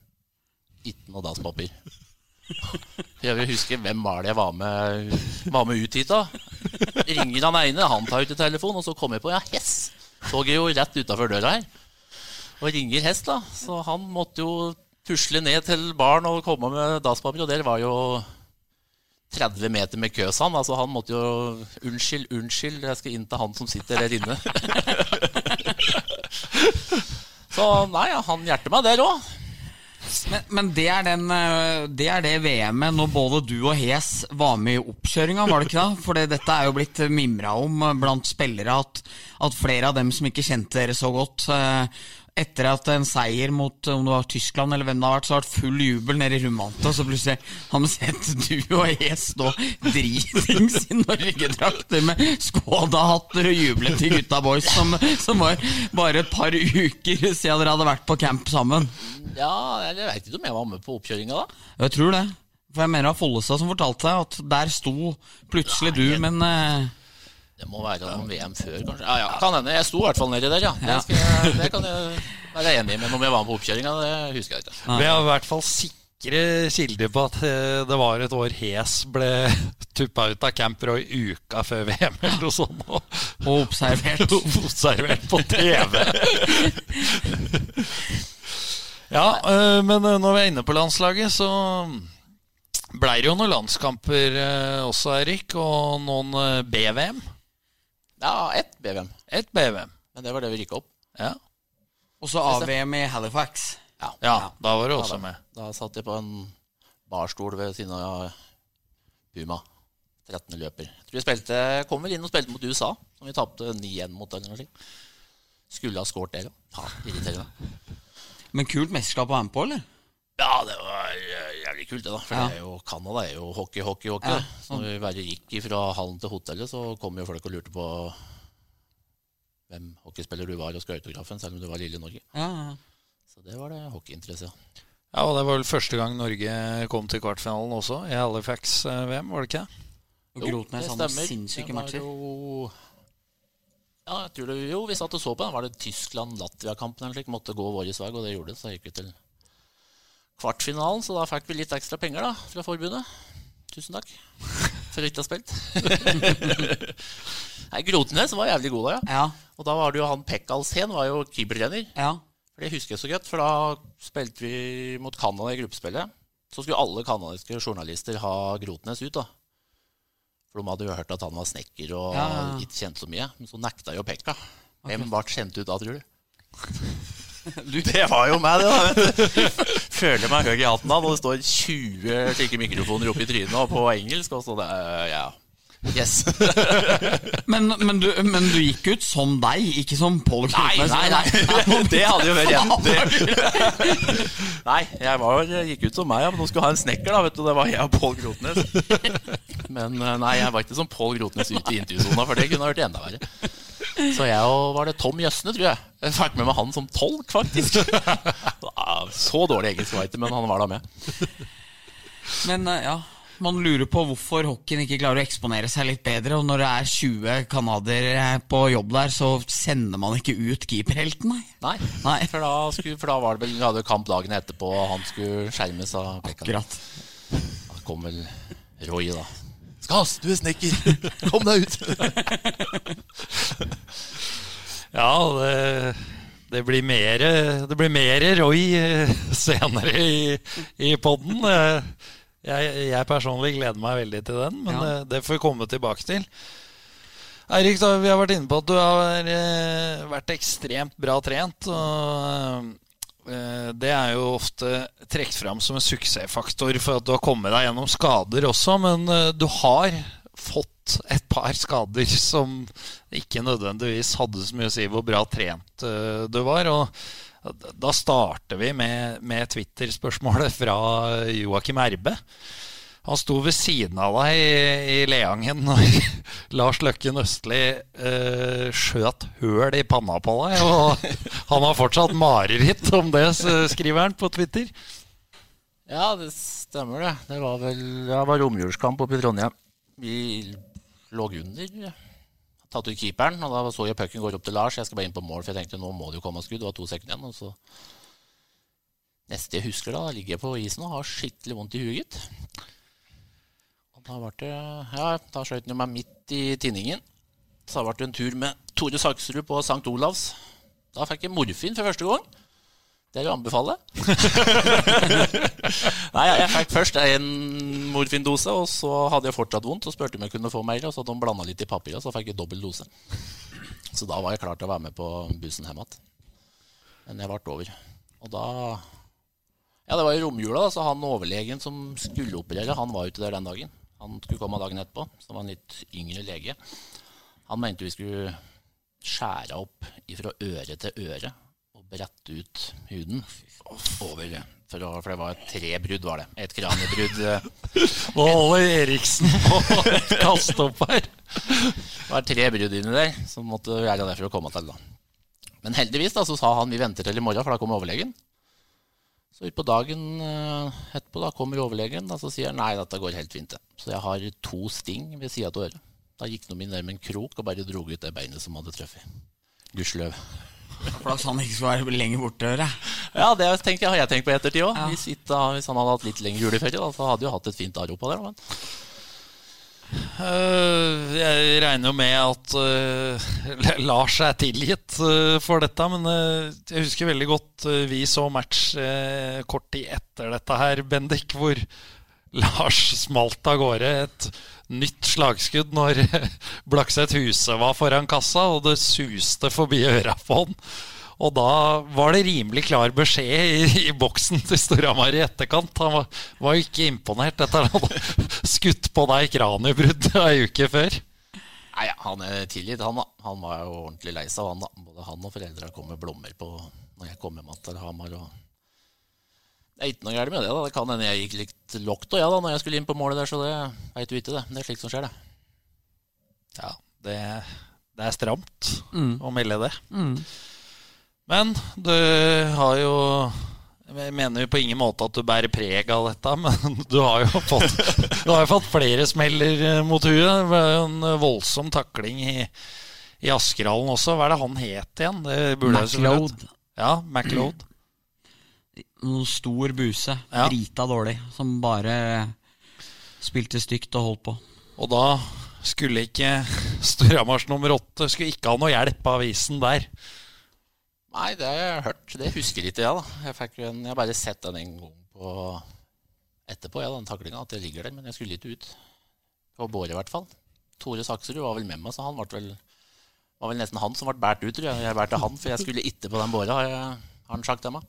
D: Ikke noe dasspapir. Jeg vil huske hvem var det jeg var med, var med ut hit, da. Ringer han ene, han tar ut telefonen, og så kommer jeg på ja, Hess. Så jeg jo rett utafor døra her. Og ringer hest, da. Så han måtte jo tusle ned til baren og komme med dasspapir, og der var jo 30 meter med køs, han. Altså, han måtte jo Unnskyld, unnskyld, jeg skal inn til han som sitter der inne. Så nei, han hjerter meg der òg.
C: Men, men det, er den, eh, det det VM-et når både du og Hes var med i oppkjøringa, var det ikke da? For dette er jo blitt mimra om blant spillere at, at flere av dem som ikke kjente dere så godt, eh, etter at en seier mot om det var Tyskland eller hvem det har vært, så har det vært full jubel nede i Rumanta, så plutselig har vi sett du og jeg stå dritings i Norgedrakter med Skoda-hatter og juble til gutta boys, som, som var bare et par uker siden dere hadde vært på camp sammen.
D: Ja, jeg veit ikke om jeg var med på oppkjøringa da.
C: Jeg tror det. For jeg mener det var Follestad som fortalte deg at der sto plutselig du, men eh,
D: Det må være noen VM før, kanskje. Ja, ja, kan hende. Jeg sto i hvert fall nedi der, ja. Det, skal jeg, det kan jeg være enig i. Men om jeg var med på oppkjøringa, det husker jeg ikke.
B: Vi har i hvert fall sikre kilder på at eh, det var et år Hes ble tuppa ut av camper og i uka før VM eller noe sånt. Og,
C: og observert.
B: observert på TV. ja, eh, men eh, når vi er inne på landslaget, så blei det jo noen landskamper også, Erik, og noen BVM.
D: Ja, ett BVM.
B: Et BVM.
D: Men det var det vi rykka opp.
B: Ja.
C: Og så AVM i Halifax.
D: Ja.
B: ja, da var du også
D: da.
B: med.
D: Da satt jeg på en barstol ved siden av Puma. 13. løper. Jeg tror vi spilte, kom vel inn og spilte mot USA, som vi tapte 9-1 mot. eller noe. Skulle ha skåret der òg. Ja, irriterende.
C: Men kult mesterskap å være med på, eller?
D: Ja, det var eh, kult, det, da. For
C: Ja.
D: det er jo, Canada er jo hockey, hockey, hockey.
C: Ja.
D: Så når vi bare gikk fra hallen til hotellet, så kom jo folk og lurte på hvem hockeyspiller du var, og skulle autografen, selv om du var lille Norge.
C: Ja.
D: Så det var det hockeyinteresse.
B: Ja, og det var vel første gang Norge kom til kvartfinalen også, i Halifax-VM, var det ikke det?
C: Og jo,
D: det stemmer.
C: sinnssyke matcher.
D: Jo... Ja, jeg tror det, jo, vi satt og så på den. Var det Tyskland-Latvia-kampen eller slik? Måtte gå vår vei, og det gjorde det. Så gikk vi til kvartfinalen, så da fikk vi litt ekstra penger da, fra forbundet. Tusen takk for at du ikke har spilt. Nei, Grotnes var jævlig god da, ja.
C: Ja,
D: Og da var det jo han Pekkalsen var jo keepertrener.
C: ja.
D: For Det husker jeg så godt, for da spilte vi mot Canada i gruppespillet. Så skulle alle canadiske journalister ha Grotnes ut, da. For de hadde jo hørt at han var snekker og
C: Ja,
D: ikke kjent så mye. Men så nekta jo Pekka. Hvem ble kjent ut da, tror du? Det var jo meg, det. da. Føler meg høy i hatten da når det står 20 slike mikrofoner oppi trynet og på engelsk. Og så det, ja. Yes.
C: men, men, du, men du gikk ut som deg, ikke som Pål
D: Nei,
C: Knutnes.
D: nei, nei. Det hadde jo vært igjen. Nei, jeg var, gikk ut som meg, ja, men nå skulle ha en snekker, da. vet du, Det var jeg og Pål Grotnes. Men eh, nei, jeg var ikke som Pål Grotnes ute i intervjusona, for det kunne vært enda verre. Så jeg og var det Tom Jøsne, tror jeg. Jeg fikk med meg han som tolk, faktisk. Så dårlig engelsk var jeg ikke, men han var da med.
C: Men eh, ja, man lurer på hvorfor hockeyen ikke klarer å eksponere seg litt bedre. Og når det er 20 canadiere på jobb der, så sender man ikke ut keeperhelten, nei.
D: Nei,
C: Nei.
D: For, da skulle, for da var det vel, hadde kamp dagen etterpå, og han skulle skjermes av Pekka.
C: Akkurat.
D: Da kom vel Roy, da. Skas, du er snekker! Kom deg ut!
B: Ja, det, det blir mer Det blir mer Roy eh, senere i, i podden. Eh, Jeg, jeg personlig gleder meg veldig til den, men
C: Ja.
B: eh, det får vi komme tilbake til. Eirik, vi har vært inne på at du har vært ekstremt bra trent. Og det er jo ofte trukket fram som en suksessfaktor for at du har kommet deg gjennom skader også, men eh, du har fått et par skader som ikke nødvendigvis hadde så mye å si hvor bra trent eh, du var. Og da starter vi med, med Twitter-spørsmålet fra Joakim Erbe. Han sto ved siden av deg i, i Leangen når Lars Løkken Østli eh, skjøt høl i panna på deg. Og han har fortsatt mareritt om det, skriver han på Twitter.
D: Ja, det stemmer det. Det var vel det var romjulskamp oppe i Trondheim. Vi lå under. Tatt ut keeperen, og da så jeg pucken går opp til Lars. Jeg skal bare inn på mål, for jeg tenkte nå må det jo komme skudd. Det var to sekunder igjen. Og så Neste jeg husker, da, ligger jeg på isen og har skikkelig vondt i huet, da ble det Ja, da skjøt han meg midt i tinningen. Så da ble det en tur med Tore Saksrud på St. Olavs. Da fikk jeg morfin for første gang. Det er å anbefale. Nei, jeg fikk først en morfindose, og så hadde jeg fortsatt vondt. Så spurte om jeg kunne få mer, og så hadde de blanda litt i papiret, så fikk jeg dobbel dose. Så da var jeg klar til å være med på bussen hjem igjen. Men jeg ble over. Og da Ja, det var i romjula, da, så han overlegen som skulle operere, han var ute der den dagen. Han skulle komme dagen etterpå, så var en litt yngre lege. Han mente vi skulle skjære opp fra øre til øre og brette ut huden over for, å, for det var tre brudd, var det. Et kraniebrudd. eh,
B: Nå holder Eriksen på å kaste opp her.
D: Det var tre brudd inni der som måtte gjøre det for å komme til. da. Men heldigvis da, så sa han vi venter til i morgen, for da kommer overlegen. Så utpå dagen eh, etterpå da kommer overlegen, og så sier han nei, dette går helt fint. Så jeg har to sting ved sida av øret. Da gikk noen min ned med en krok og bare dro ut det beinet som hadde truffet. Gudskjelov.
C: For at han ikke skulle være lenger borte. hører.
D: Ja, det tenker jeg, har jeg tenkt på i ettertid òg. Hvis, hvis han hadde hatt litt lengre juleferie, da, så hadde jo hatt et fint arr oppå der. Men.
B: Eh, jeg regner jo med at eh, Lars er tilgitt eh, for dette, men jeg husker veldig godt vi så match kort tid etter dette her, Bendik, hvor Lars smalt av gårde et nytt slagskudd når Blakseth Huse var foran kassa, og det suste forbi øra på han. Og da var det rimelig klar beskjed i, i boksen til Storhamar i etterkant. Han var, var jo ikke imponert etter at han hadde skutt på deg i kraniebruddet ei uke før.
D: Nei, Han er tilgitt, han da. Han var jo ordentlig lei seg, han da. Både han og foreldra kom med blommer på når jeg kom hjem til Hamar. Og... Det er ikke noe galt med det. da. Det kan hende jeg gikk litt lågt og ja, da, når jeg skulle inn på målet der, så det veit du ikke, det. Det er slikt som skjer, det.
B: Ja, det, det er stramt
C: Mm.
B: å melde det.
C: Mm.
B: Men du har jo Jeg mener jo på ingen måte at du bærer preg av dette, men du har jo fått, du har jo fått flere smeller eh, mot huet. Det ble jo en voldsom takling i, i Askerhallen også. Hva er det han het igjen? Jeg. Ja, MacLeod.
C: Noen stor buse.
B: Ja.
C: Drita dårlig. Som bare spilte stygt og holdt på.
B: Og da skulle ikke Storhamars nummer åtte Skulle ikke ha noe hjelp av avisen der.
D: Nei, det har jeg hørt. Det husker ikke jeg, da. Jeg, fikk en, jeg har bare sett den en gang på etterpå, ja, den taklinga, at jeg ligger der. Men jeg skulle ikke ut. På båret, i hvert fall. Tore Sakserud var vel med meg, så han ble vel var vel nesten han som ble båret ut, tror jeg. Jeg bærte han, for jeg skulle ikke på den båra, har, han sagt til meg.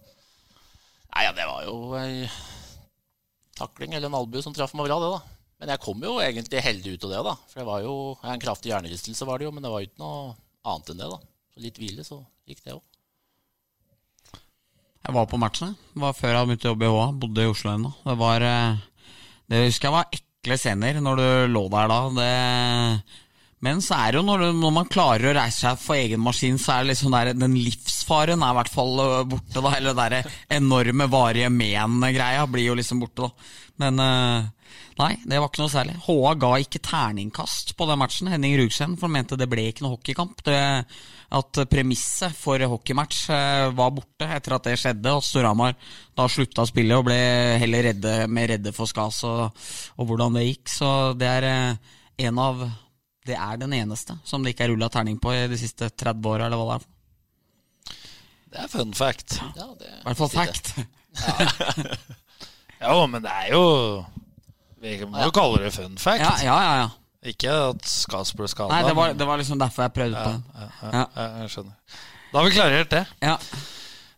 D: Nei, ja, det var jo ei takling eller en albue som traff meg bra, det, da. Men jeg kom jo egentlig heldig ut av det, da. For det var jo en kraftig hjernerystelse, var det jo, men det var jo ikke noe annet enn det, da. Så litt hvile, så gikk det òg.
C: Jeg var på matchen. Det var før jeg hadde begynt å jobbe i HA. Bodde i Oslo ennå. Det var eh, Det husker jeg var ekle scener når du lå der da. Det Men så er det jo når, når man klarer å reise seg for egen maskin, så er det liksom der, den livsfaren er i hvert fall øh, borte. da, Eller det enorme varige men-greia blir jo liksom borte, da. Men øh, nei, det var ikke noe særlig. HA ga ikke terningkast på den matchen, Henning Rugsen, for han mente det ble ikke noe hockeykamp. Det, at premisset for hockeymatch øh, var borte etter at det skjedde, og Storhamar da slutta å spille og ble heller redde, mer redde for Skas og, og hvordan det gikk. Så det er øh, en av det er den eneste som det ikke er rulla terning på i de siste 30 åra, eller hva det er.
B: Det er fun fact.
D: Ja, det
C: I hvert fall fact.
B: Jo, men det er jo Vi må jo kalle det fun fact.
C: Ja, ja, ja. Ja.
B: Ikke at Skas ble skada.
C: Nei, det var, det var liksom derfor jeg prøvde på den.
B: ja, ja,
C: Ja.
B: ja, jeg skjønner. Da har vi klarert det.
C: Ja.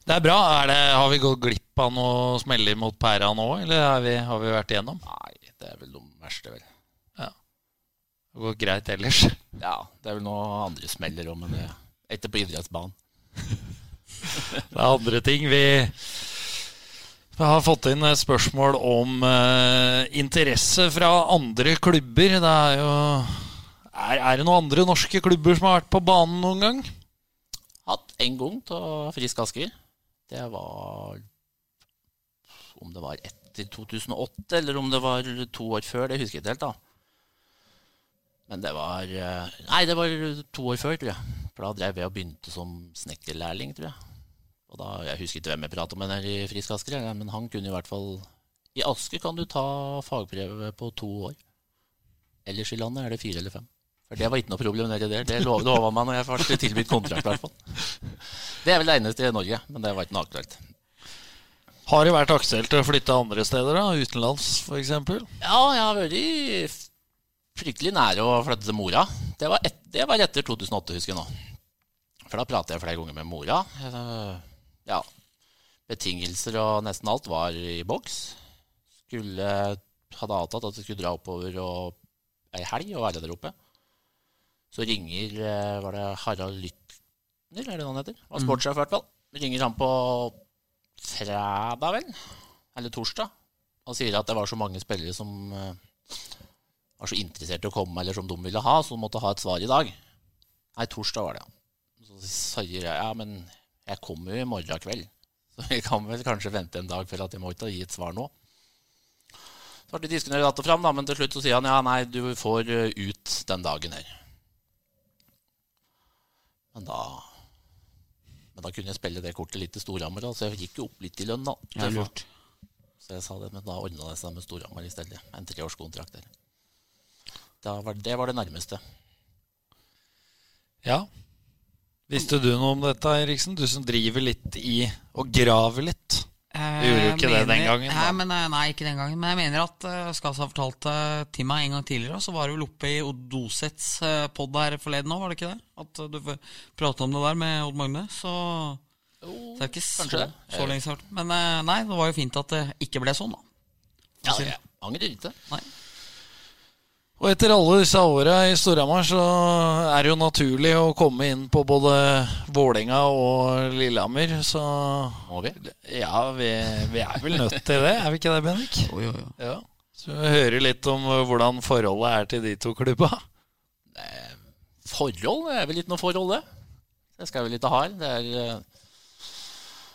B: Det er bra. Er det, har vi gått glipp av noe smeller mot pæra nå, eller har vi, har vi vært igjennom?
D: Nei, det er vel de verste, vel. Ja.
B: Det går greit ellers.
D: Ja, det er vel noe andre smeller òg, men det er på idrettsbanen.
B: Det er andre ting. Vi, vi har fått inn et spørsmål om eh, interesse fra andre klubber. Det er jo er, er det noen andre norske klubber som har vært på banen noen gang?
D: Hatt en gang av Frisk Asker. Det var Om det var etter 2008, eller om det var to år før, det husker jeg ikke helt. da. Men det var eh, Nei, det var to år før, tror jeg. For da drev jeg og begynte som snekkerlærling, tror jeg. Og da, Jeg husker ikke hvem jeg pratet med her i Frisk Asker, men han kunne i hvert fall I Asker kan du ta fagprøve på to år. Ellers i landet er det fire eller fem. For det var ikke noe problem nedi der. Det lov- lova meg når jeg ble tilbudt kontrakt, i hvert fall. Det er vel det eneste i Norge, men det var ikke noe aktuelt.
B: Har det vært aktuelt å flytte andre steder, da? Utenlands, f.eks.?
D: Ja, jeg har vært fryktelig nære å flytte til Mora. Det var, et, det var etter 2008, husker jeg nå. For da pratet jeg flere ganger med mora. Ja, betingelser og nesten alt var i boks. Skulle hadde avtalt at vi skulle dra oppover og ei helg og være der oppe. Så ringer eh, Var det Harald Lytner, er det noe han heter? Var sportssjef, i hvert fall. Ringer han på fredag, vel? Eller torsdag. Han sier at det var så mange spillere som eh, var så interessert i å komme, eller som de ville ha, så de måtte ha et svar i dag. Nei, torsdag var det, ja. Så sier jeg ja, men jeg kommer jo i morgen kveld, så vi kan vel kanskje vente en dag for at jeg må ikke gi et svar nå. Så ble det diskutert att og fram, da, men til slutt så sier han ja, nei, du får eh, ut den dagen her. Men da Men da kunne jeg spille det kortet litt til Storhamar, så jeg gikk jo opp litt i lønn, da.
C: Ja, lurt.
D: Så jeg sa det, men da ordna det seg med Storhamar i stedet. En treårskontrakt der. Da var, det var det nærmeste.
B: Ja. Visste du noe om dette, Eriksen? Du som driver litt i og graver litt.
C: Eh,
B: Du gjorde jo ikke det den gangen.
C: Nei, men, eh, nei, ikke den gangen. Men jeg mener at uh, Skas har fortalt det til meg en gang tidligere. og Så var det vel oppe i Odosets uh, pod her forleden òg, var det ikke det? At uh, du prata om det der med Odd Magne. Så det er ikke så,
D: det.
C: så lenge siden. Men eh, nei, det var jo fint at det ikke ble sånn, da.
D: Ja, jeg angrer ikke.
C: Nei.
B: Og etter alle disse åra i Storhamar så er det jo naturlig å komme inn på både Vålerenga og Lillehammer, så
D: Må vi?
B: Ja, vi, vi er vel nødt til det, er vi ikke det, Bennik?
C: Jo, jo, jo.
B: Ja. Så vi hører litt om uh, hvordan forholdet er til de to klubba.
D: Forhold det er vel ikke noe forhold, det. Det skal jeg vel ikke ha her. Det er eh,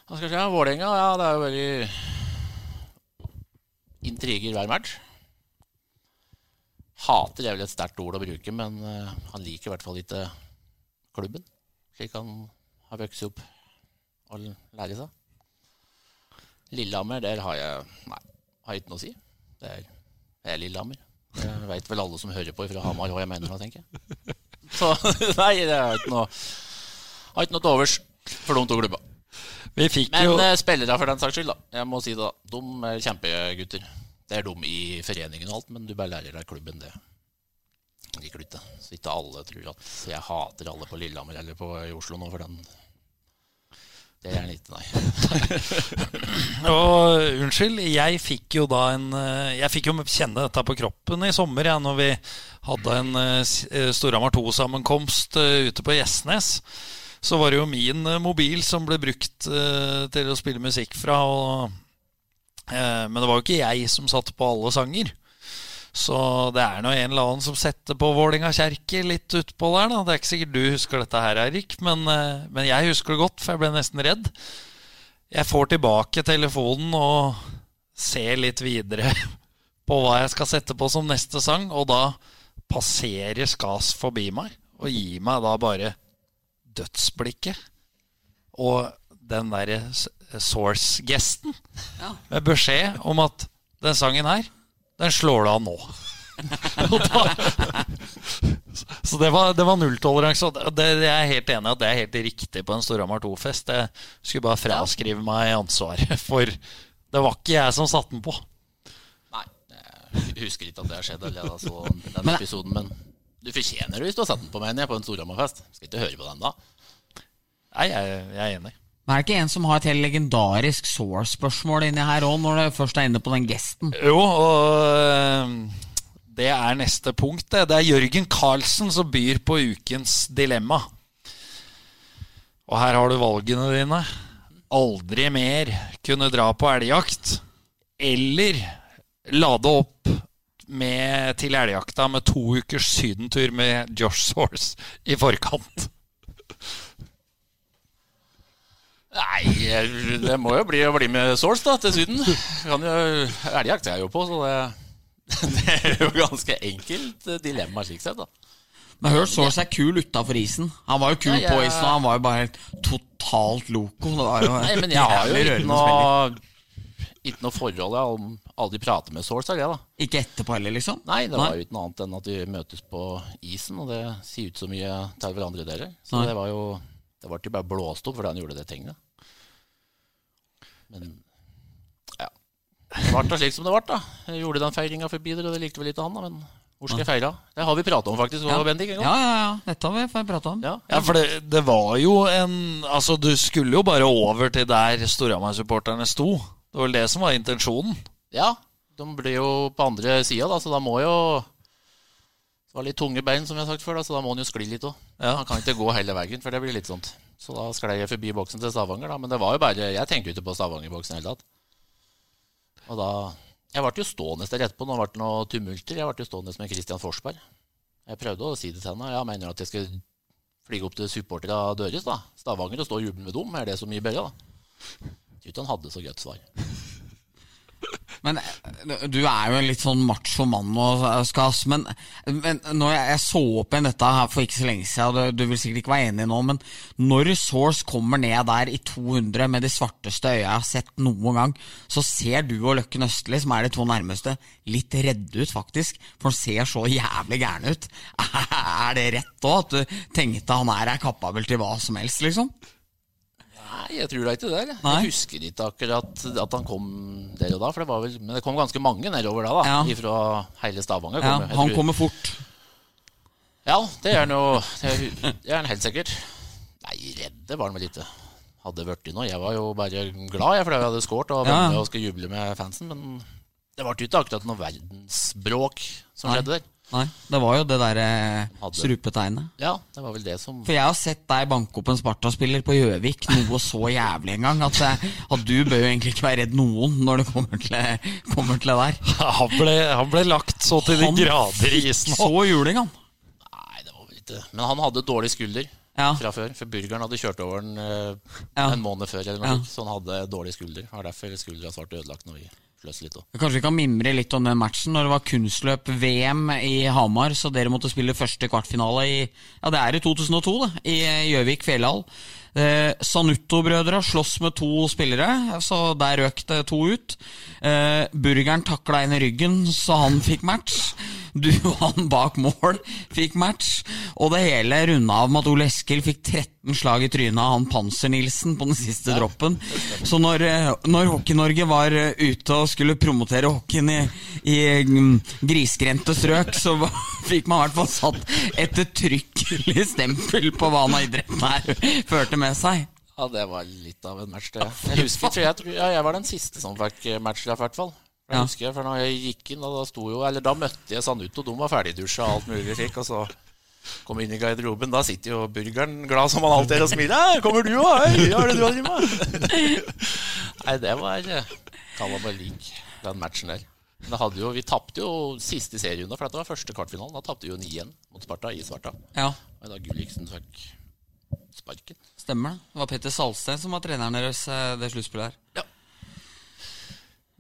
D: Hva skal jeg si? Vålerenga, ja, det er jo veldig intriger hver match. Hater er vel et sterkt ord å bruke, men eh, han liker i hvert fall ikke klubben. Slik han har vokst opp og lært seg. Lillehammer, der har jeg Nei, har ikke noe å si. Det er, det er Lillehammer. Det veit vel alle som hører på fra Hamar hva jeg mener nå, tenker jeg. Så nei, det har ikke noe Har ikke noe til overs for de to klubba. Men
B: jo
D: eh, spillere for den saks skyld, da. Jeg må si det, da. De er kjempegutter. Det er de i foreningen og alt, men du bare lærer deg klubben, det liker du ikke. Så ikke alle tror at jeg hater alle på Lillehammer eller på, i Oslo nå, for den Det er gjerne ikke, nei.
B: Og unnskyld, jeg fikk jo da en eh, Jeg fikk jo kjenne dette på kroppen i sommer, ja, når vi hadde en uh, Storhamar 2-sammenkomst uh, ute på Gjesnes. Så var det jo min mobil som ble brukt til å spille musikk fra. Og, men det var jo ikke jeg som satt på alle sanger. Så det er nå en eller annen som setter på Vålinga kjerke litt utpå der. da Det er ikke sikkert du husker dette her, Erik, men, eh, men jeg husker det godt, for jeg ble nesten redd. Jeg får tilbake telefonen og ser litt videre på hva jeg skal sette på som neste sang, og da passerer Skas forbi meg og gir meg da bare dødsblikket og den derre source-gesten
C: Ja.
B: med beskjed om at den sangen her, den slår du av nå. Så det var, det var nulltoleranse. Jeg er helt enig i at det er helt riktig på en Storhamar 2-fest. Jeg skulle bare fraskrive meg ansvaret, for det var ikke jeg som satte den på.
D: Nei, jeg husker ikke at det har skjedd allerede, altså, den
C: Men-
D: episoden, men du fortjener det hvis du har satt den på meg jeg, på en Storhamar-fest. Skal ikke høre på den da.
B: Nei, jeg, jeg er enig.
C: Men er det ikke en som har et helt legendarisk source-spørsmål inni her òg, når du først er inne på den gesten?
B: Jo, og øh, det er neste punkt. Det, det er Jørgen Karlsen som byr på ukens dilemma. Og her har du valgene dine. Aldri mer kunne dra på elgjakt. Eller lade opp med, til elgjakta med to ukers sydentur med Josh Source i forkant.
D: Nei, det må jo bli å bli med Source da, til Syden. Elgjakt er jeg jo på, så det, det er jo ganske enkelt dilemma slik sett. da.
C: Men hør, Source er kul utafor isen. Han var jo kul
D: Ja,
C: på isen, og han var jo bare helt totalt loco. Var
D: Nei, men jeg har jo ikke noe, ikke noe forhold. Jeg har aldri pratet med Source, er det da.
C: Ikke etterpå heller, liksom?
D: Nei, det var jo ikke noe annet enn at de møtes på isen, og det sier ut så mye til hverandre dere. Så
C: Nei.
D: det var jo Det ble ikke bare blåst opp fordi han gjorde det tegnet. Men ja. Det ble da slik som det ble, da. Jeg gjorde den feiringa forbi dere, og det likte vel ikke han, da. Men hvor skal jeg feire? Det har vi prata om, faktisk,
C: Ja.
D: Bendik.
C: Ja, ja, ja. Dette har vi prata om.
D: Ja.
B: Ja, for det, det var jo en Altså, du skulle jo bare over til der Storhamar-supporterne sto. Det var vel det som var intensjonen.
D: Ja, de ble jo på andre sida, da, så da må jo Det var litt tunge bein, som jeg har sagt før, da, så da må han jo skli litt òg.
B: Ja.
D: Han kan ikke gå hele veien, for det blir litt sånt. Så da sklei jeg forbi boksen til Stavanger, da. Men det var jo bare Jeg tenkte jo ikke på Stavanger-boksen i det hele tatt. Og da Jeg ble jo stående der etterpå når det ble noe tumulter. Jeg ble jo stående med Christian Forsberg. Jeg prøvde å si det til henne. Jeg mener at jeg skal flyge opp til supporterne Døres da. Stavanger og stå og juble med dem. Er det så mye bedre, da? Jeg tror ikke han hadde så godt svar.
C: Men eh, du er jo en litt sånn macho mann og skas, men, men når jeg, jeg så opp igjen dette her for ikke så lenge siden, du, du vil sikkert ikke være enig nå, men når Source kommer ned der i 200 med de svarteste øya jeg har sett noen gang, så ser du og Løkken Østli, som er de to nærmeste, litt redde ut, faktisk. For han ser så jævlig gæren ut. Er det rett òg, at du tenkte han er kapabel til hva som helst, liksom?
D: Nei, jeg tror da ikke det.
C: Nei.
D: jeg husker ikke akkurat at han kom der og da. For det var vel, men det kom ganske mange nedover da, da
C: Ja.
D: Fra hele Stavanger.
C: Ja,
D: kom,
C: han
D: tror-
C: kommer fort.
D: Ja, det er han helt sikkert. Nei, redde var han vel ikke. Hadde vært noe. Jeg var jo bare glad jeg, fordi jeg hadde skåret og
C: Ja.
D: og skulle juble med fansen. Men det ble ikke akkurat noe verdensbråk som
C: Nei.
D: skjedde der.
C: Nei, det var jo det derre
D: Hadde.
C: strupetegnet.
D: Ja, det var vel det som
C: For jeg har sett deg banke opp en Sparta-spiller på Gjøvik noe så jævlig en gang at, eh, at du bør jo egentlig ikke være redd noen når det kommer til, kommer til det der.
B: Han ble, han ble lagt så til de grader i isen.
C: Så juling, han.
D: Nei, det var vel ikke Men han hadde dårlig skulder
C: Ja.
D: fra før. For burgeren hadde kjørt over den eh,
C: Ja.
D: en måned før, eller noe
C: Ja.
D: så han hadde dårlig skulder. Har derfor skuldra svart ødelagt når vi sløs litt òg.
C: Kanskje vi kan mimre litt om den matchen når det var kunstløp-VM i Hamar, så dere måtte spille første kvartfinale i Ja, det er i 2002, da, i Gjøvik fjellhall. Eh, Sanutto-brødra slåss med to spillere, så der røk det to ut. Eh, burgeren takla en i ryggen, så han fikk match. Du og han bak mål fikk match. Og det hele runda av med at Ole Eskil fikk 13 slag i trynet av han Panser-Nilsen på den siste droppen. Så når, eh, når Hockey-Norge var eh, ute og skulle promotere hockeyen i, i mm, grisgrendte strøk, så fikk man i hvert fall satt et ettertrykkelig stempel på hva han har idretten her førte med seg.
D: Ja, det var litt av en match, det. Jeg husker jeg, tror- ja, jeg var den siste som fikk eh, i hvert fall. Jeg
C: Ja.
D: husker, for når jeg gikk inn, da, da jo Eller da møtte jeg Sanuto, de var ferdigdusja og alt mulig slik, og så kom jeg inn i garderoben. Da sitter jo burgeren glad som han alltid er og smiler. «Hei, 'Kommer du òg? Hei, hva er det du har drevet med?' Nei, det var eh, Kalla meg lik den matchen der. Jo, vi tapte jo siste serien, for dette var første kvartfinalen. Da tapte vi jo 9-1 mot Sparta i Svarta.
C: Ja,
D: Og da Gulliksen fikk sparken.
C: Stemmer det. Det var Petter Salsten som var treneren deres eh, det sluttspillet her.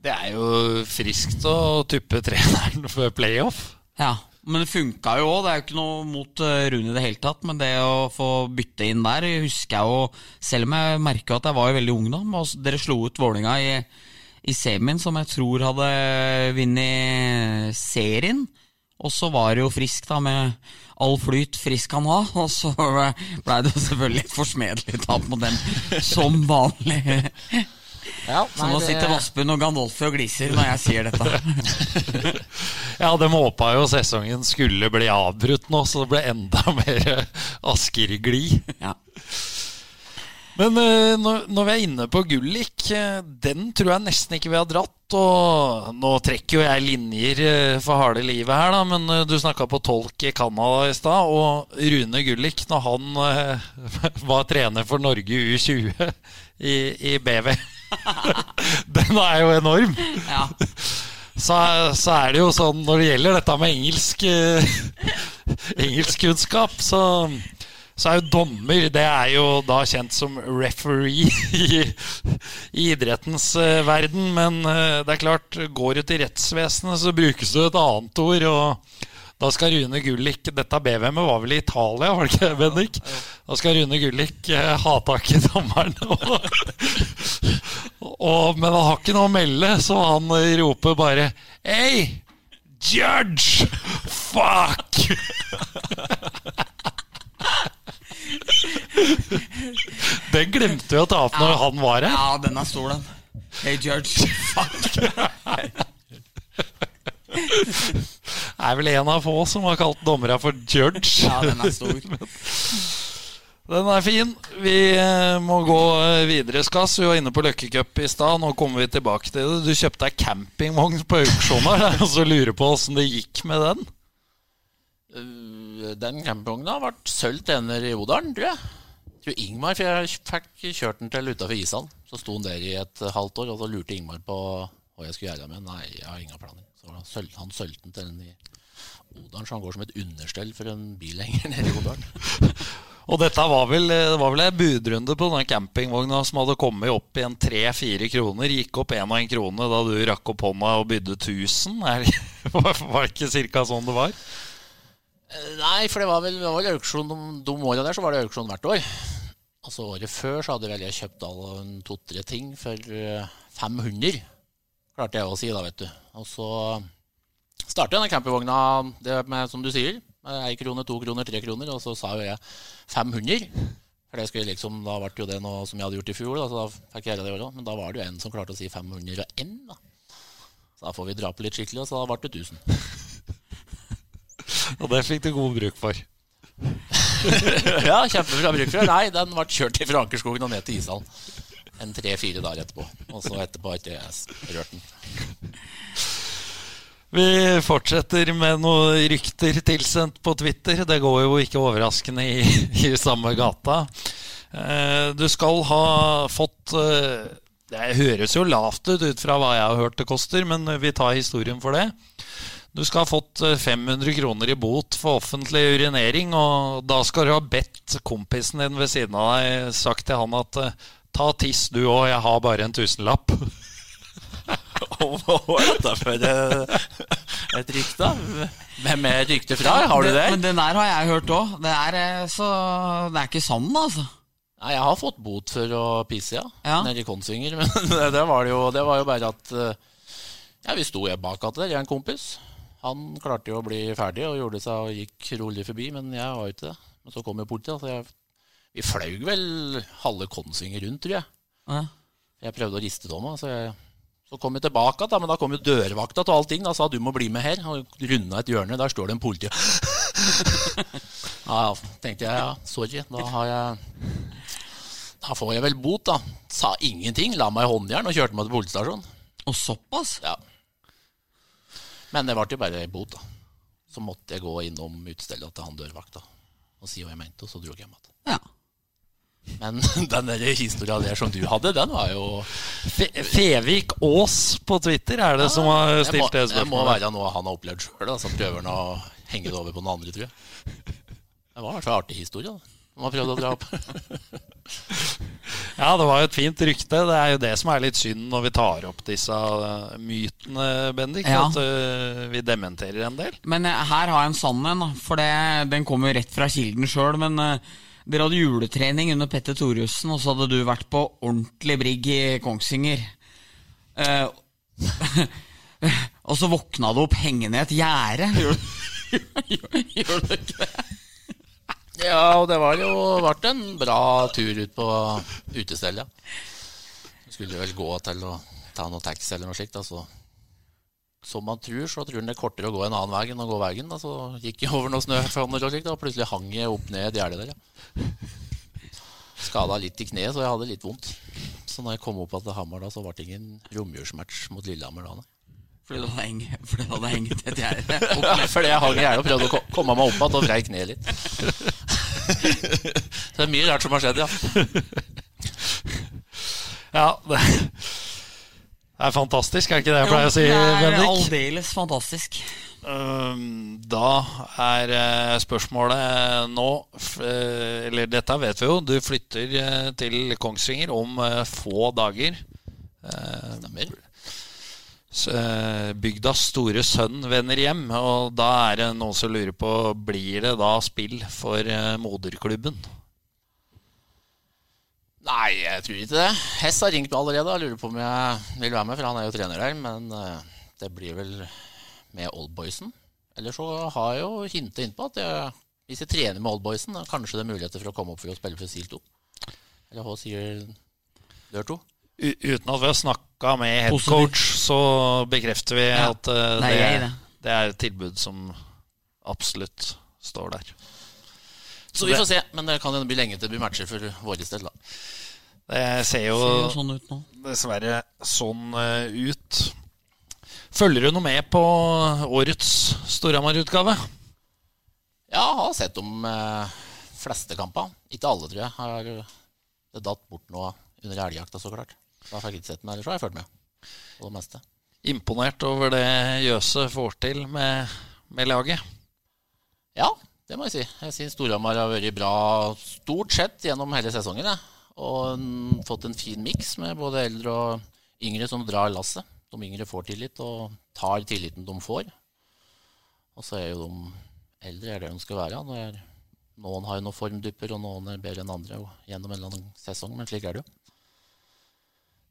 B: Det er jo friskt å tuppe treneren før playoff.
C: Ja, men det funka jo òg. Det er jo ikke noe mot eh, Rune i det hele tatt. Men det å få bytte inn der husker jeg jo Selv om jeg merka at jeg var jo veldig ung da. Dere slo ut Vålinga i, i semien, som jeg tror hadde vunnet serien. Og så var det jo frisk, da, med all flyt frisk han var. Og så blei det jo selvfølgelig et forsmedelig tap mot dem, som vanlig.
D: Ja,
C: Så nå sitter Vassbund og Gandolfi og gliser når jeg sier dette.
B: Ja, de håpa jo sesongen skulle bli avbrutt nå, så det ble enda mer Asker-glid.
C: Ja.
B: Men eh, når, vi er inne på Gullik, eh, den tror jeg nesten ikke vi har dratt. Og nå trekker jo jeg linjer eh, for harde livet her, da, men du snakka på tolk i Canada i stad. Og Rune Gullik, når han var trener for Norge U20 i, i BV Den er jo enorm.
C: ja.
B: Så, så er det jo sånn når det gjelder dette med engelsk engelskkunnskap, så, så er jo dommer Det er jo da kjent som referee i, i idrettens eh, verden. Men eh, det er klart, går du til rettsvesenet, så brukes det et annet ord. og da skal Rune Gullik Dette BVM-et var vel i Italia, var det ikke, Bendik? Da skal Rune Gullik eh, ha tak i dommeren. Men han har ikke noe å melde, så han roper bare Hei! Judge! Fuck! Den glemte vi å ta opp når han var her.
C: Ja, den er stor, den. Hey, George. Fuck.
B: Det Er vel en av få som har kalt dommerne for judge.
C: Ja, den er stor.
B: Den er fin. Vi eh, må gå eh, videre, Skass. Vi var inne på Løkkecup i stad. Nå kommer vi tilbake til det. Du kjøpte deg campingvogn på auksjon her, og så lurer på åssen det gikk med den.
D: Den campingvogna ble sølvt ener i Odalen, tror jeg. Jeg tror Ingmar, fikk kjørt den til utafor Ishallen. Så sto han der i et halvt år, og så lurte Ingmar på hva jeg skulle gjøre med den. Nei, jeg har ingen planer. Så han sølte solgte den til den i Odalen, så han går som et understell for en bil lenger nede i Odalen.
B: Og dette var vel, det var vel en budrunde på denne campingvogna som hadde kommet opp i en tre-fire kroner. Gikk opp én og én krone da du rakk opp hånda og bydde 1000. Er, var det ikke cirka sånn det var?
D: Eh, Nei, for det var vel, det var vel auksjon de, de åra der, så var det auksjon hvert år. Altså året før så hadde vel jeg kjøpt to-tre ting for eh, 500. Klarte jeg å si da, vet du. Og så startet denne campingvogna det med, som du sier, med én krone, to kroner, tre kroner, og så sa jo jeg 500. For det skulle liksom, Da ble jo det noe som jeg hadde gjort i fjor, da, så da fikk jeg det i år òg. Men da var det jo en som klarte å si 501, da. Så da får vi dra på litt skikkelig, og så da ble det 1000.
B: Og det fikk du god bruk for.
D: ja, kjempebra bruk for det. Nei, den ble kjørt fra Ankerskogen og ned til Ishallen. En tre-fire dager etterpå. Og så etterpå har ikke jeg rørt den.
B: Vi fortsetter med noen rykter tilsendt på Twitter. Det går jo ikke overraskende i, i samme gata. Eh, Du skal ha fått eh, Det høres jo lavt ut ut fra hva jeg har hørt det koster, men vi tar historien for det. Du skal ha fått eh, 500 kroner i bot for offentlig urinering, og da skal du ha bedt kompisen din ved siden av deg sagt til han at eh, ta tiss du òg, jeg har bare en tusenlapp.
D: Hva er dette for eh, et rykte? Hvem er ryktet fra? Har du det?
C: Men den der har jeg hørt òg. Det er eh, Det er ikke sann, altså.
D: Nei, jeg har fått bot for å pisse, ja.
C: Ja.
D: Nede i Konsinger. Men det, det, var det, jo, det var jo bare at eh, Ja, vi sto bak at der, jeg og en kompis. Han klarte jo å bli ferdig og gjorde seg og gikk rolig forbi, men jeg var jo ikke det. Men så kom jo politiet, så jeg, vi fløy vel halve Konsinger rundt, tror jeg.
C: Ja.
D: Jeg prøvde å riste av meg, så, jeg, så kom jeg tilbake, da, men da kom jo dørvakta til allting. Da sa du må bli med her. Og runda et hjørne, der står det en politi. ja, tenkte jeg, ja, sorry, da har jeg Da får jeg vel bot, da. Sa ingenting, la meg i håndjern og kjørte meg til politistasjonen.
C: Og såpass?
D: Ja. Men det ble jo bare bot, da. Så måtte jeg gå innom utestedet til han dørvakta og si hva jeg mente, og så dro jeg hjem igjen.
C: Ja.
D: Men den historia der som du hadde, den var jo
B: Fe Fevik Aas på Twitter er det som har
D: må,
B: stilt det
D: det må være noe han har opplevd sjøl, så prøver han å henge det over på noen andre, tror jeg. Det var en artig historie. da. Man har prøvd å dra opp.
B: Ja, det var jo et fint rykte. Det er jo det som er litt synd når vi tar opp disse eh, mytene, Bendik.
C: Ja.
B: At eh, vi dementerer en del.
C: Men eh, her har jeg en sann en, for det, den kommer jo rett fra kilden sjøl. Men dere hadde juletrening under Petter Thoriussen, og så hadde du vært på ordentlig brigg i Kongsvinger. Uh, og så våkna du opp hengende i et gjerde. Gjør, gjør, gjør du ikke det?
D: Ja, og det var jo vært en bra tur ut på utestellet. Skulle vel gå til å ta noe taxi eller noe slikt. Altså. Som man tror, så tror man det er kortere å gå en annen vei enn å gå veien. Da. Så gikk jeg over snøfonner og slikt, og plutselig hang jeg opp ned et gjerde der. Ja. Skada litt i kneet, så jeg hadde litt vondt. Så når jeg kom opp til Hamar, da, så ble det ingen romjulsmatch mot Lillehammer da. nei.
C: Fordi du hadde hengt, et gjerde.
D: Fordi jeg hang i gjerdet og prøvde å komme meg opp igjen og vrei kneet litt. Så det er mye rart som har skjedd, ja.
B: Ja, det det er fantastisk, er ikke det jeg pleier å si,
C: det er
B: Bendik?
C: aldeles fantastisk.
B: Da er eh, spørsmålet nå eh, Eller dette vet vi jo. Du flytter eh, til Kongsvinger om få dager.
D: Stemmer.
B: Eh, Bygdas store sønn vender hjem, og da er det noen som lurer på Blir det da spill for eh, moderklubben?
D: Nei, jeg tror ikke det. Hess har ringt meg allerede og lurer på om jeg vil være med, for han er jo trener der. Men eh, det blir vel med Oldboysen. Eller så har jeg jo hintet innpå at jeg, hvis jeg trener med Oldboysen, kanskje det er muligheter for å komme opp for å spille for SIL 2. Eller hva sier dør 2?
B: U uten at vi har snakka med head
C: Positivt.
B: coach, så bekrefter vi
C: Ja,
B: at eh,
C: det er det.
B: det er et tilbud som absolutt står der.
D: Så vi får se, men det kan bli lenge til det blir matcher for vår del, da.
B: Det ser jo
C: Ser jo sånn ut nå.
B: dessverre sånn uh, ut. Følger du noe med på årets Storhamar-utgave?
D: Ja, har sett de uh, fleste kampene. Ikke alle, tror jeg. Har, det datt bort noe under elgjakta, så klart. Da fikk jeg ikke sett den, ellers har jeg fulgt med på det meste.
B: Imponert over det Jøse får til med, med laget.
D: Ja, det må jeg si. Jeg syns Storhamar har vært bra stort sett gjennom hele sesongen. jeg. Og fått en fin miks med både eldre og yngre som drar lasset. De yngre får tillit og tar tilliten de får. Og så er jo de eldre er det de skal være. Når noen har noen formdupper, og noen er bedre enn andre gjennom en eller annen sesong, men slik er det jo.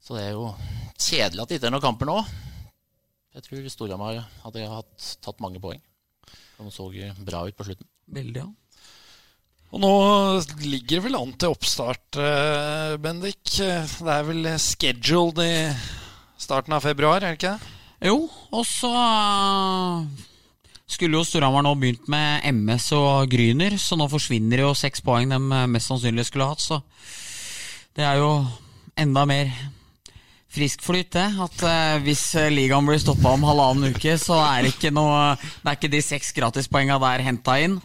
D: Så det er jo kjedelig at det ikke er noen kamper nå. Jeg tror Storhamar hadde hatt, tatt mange poeng. De så bra ut på slutten.
C: Veldig, ja.
B: Og nå ligger det vel an til oppstart, eh, Bendik. Det er vel scheduled i starten av februar, er det ikke det?
C: Jo, og så øh, skulle jo Storhamar nå begynt med MS og Gryner, så nå forsvinner jo seks poeng de mest sannsynlig skulle hatt, så det er jo enda mer friskflyt, det. At øh, hvis øh, ligaen blir stoppa om halvannen uke, så er det ikke noe Det er ikke de seks gratispoenga der henta inn.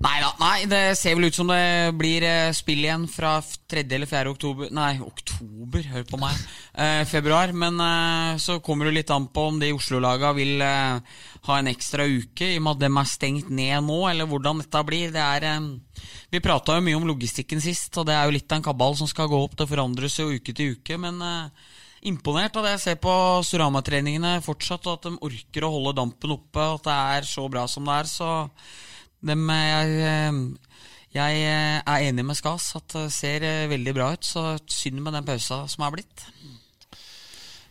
C: Nei da, nei, det ser vel ut som det blir eh, spill igjen fra 3. eller 4. oktober Nei, oktober, hør på meg. Eh, februar. Men eh, så kommer det litt an på om de Oslo-laga vil eh, ha en ekstra uke, i og med at dem er stengt ned nå, eller hvordan dette blir. Det er eh, Vi prata jo mye om logistikken sist, og det er jo litt av en kabal som skal gå opp. Det forandres jo uke til uke, men eh, imponert av det jeg ser på Surama-treningene fortsatt, og at de orker å holde dampen oppe, og at det er så bra som det er. så dem, jeg, jeg er enig med Skas at det ser veldig bra ut. Så synd med den pausa som er blitt.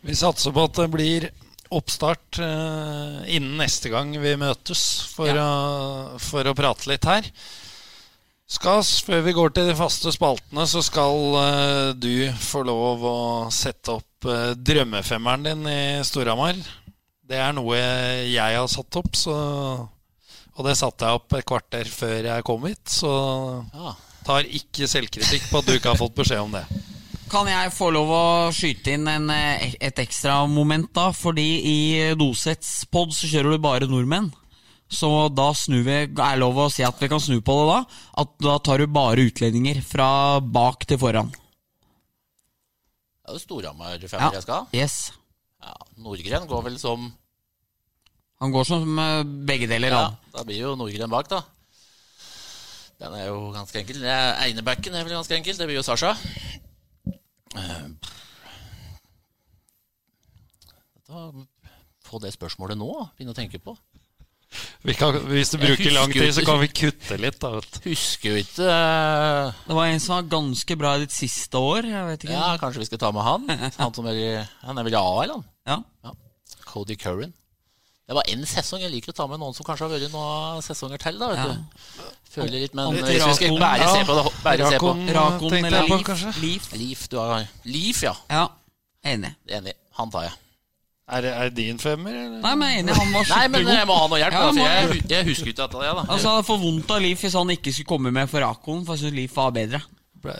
B: Vi satser på at det blir oppstart eh, innen neste gang vi møtes for, å, for å prate litt her. Skas, før vi går til de faste spaltene, så skal eh, du få lov å sette opp eh, drømmefemmeren din i Storhamar. Det er noe jeg har satt opp, så, og det satte jeg opp et kvarter før jeg kom hit. Så
D: Ja.
B: tar ikke selvkritikk på at du ikke har fått beskjed om det.
C: Kan jeg få lov å skyte inn en, eh, et ekstra moment, da? Fordi i Dosets pod så kjører du bare nordmenn. Så da snur vi, er lov å si at vi kan snu på det da. At da tar du bare utlendinger fra bak til foran.
D: Det er Storhamar-femmer jeg skal.
C: Yes.
D: Ja, Nordgren går vel som
C: Han går som eh, begge deler,
D: Ja,
C: han.
D: da blir jo Nordgren bak, da. Den er jo ganske enkel. Einebacken er vel ganske enkel. Det blir jo Sasha. Eh, få det spørsmålet nå, begynne å tenke på.
B: Vi kan, hvis du bruker lang tid, så kan vi kutte litt. Da.
D: Husker jo ikke eh,
C: Det var en som var ganske bra i ditt siste år. Jeg vet ikke.
D: Ja, kanskje vi skal ta med han? Han, som er, i- han er vel i AL, han?
C: Ja.
D: Ja. Cody Curran. Det var én sesong. Jeg liker å ta med noen som kanskje har vært noen sesonger til. da, vet
C: Ja.
D: du. Føler litt, men hvis vi skal bare se på det bare se på.
B: Rakon,
C: eller Leaf. Leaf.
D: Leaf, du har Leaf, ja.
C: Ja, enig.
D: Enig. Han tar jeg.
B: Er, det- er det din femmer, eller?
C: Nei, men jeg er enig, han var
D: Nei, men jeg må ha noe hjelp.
C: Ja,
D: da, for jeg, jeg husker ikke dette. Ja, da.
C: Altså, Han hadde for vondt av Liv hvis han ikke skulle komme med for Akon. for jeg synes Liv var bedre.
B: Ble,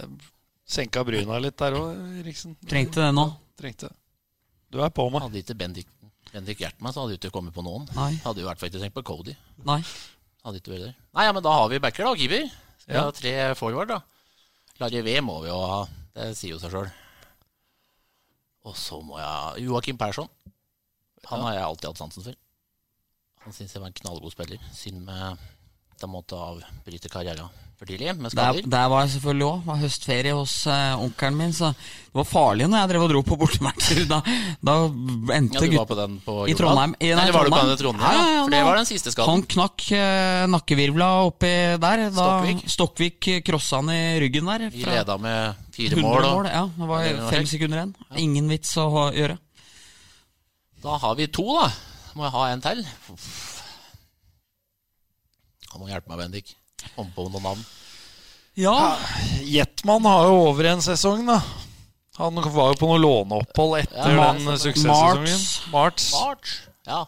B: senka bryna litt der òg, Eriksen.
C: Trengte det nå.
B: Trengte. Du er på meg.
D: Hadde ikke Bendik, Bendik Hjertmann, så hadde du ikke kommet på noen.
C: Nei.
D: Hadde jo i hvert fall ikke tenkt på Cody.
C: Nei.
D: Hadde ikke vært der. Nei, ja, men da har vi backer, da. Keeper. Skal
B: Ja.
D: ha tre forward, da. Larry V må vi jo ha. Det sier jo seg sjøl. Og så må jeg Joakim Persson. Han har jeg alltid hatt sansen for. Han syns jeg var en knallgod spiller. Synd med de måtte avbryte karrieren for tidlig med
C: Der,
D: skader.
C: der var jeg selvfølgelig òg. Var høstferie hos eh, onkelen min, så det var farlig når jeg drev og dro på bortematcher. Da, da endte
D: Ja, du var på den på
C: i Trondheim. I, nei,
D: Eller var du på den i Trondheim?
C: Ja, ja,
D: Ja, for det var den siste skaden.
C: Han knakk eh, nakkevirvla oppi der. Da
D: Stokkvik.
C: Stokkvik krossa han i ryggen der.
D: Vi leda med fire mål. Og
C: Ja, det var
D: Ja, det var
C: fem sekunder igjen. Ingen vits å gjøre.
D: Da har vi to, da. Må jeg ha en til? Han må hjelpe meg, Bendik. Kom på noen navn.
C: Ja,
B: Jetman har jo over en sesong, da. Han var jo på noe låneopphold etter
D: Ja,
B: den suksesssesongen. Marts.
D: March. Ja.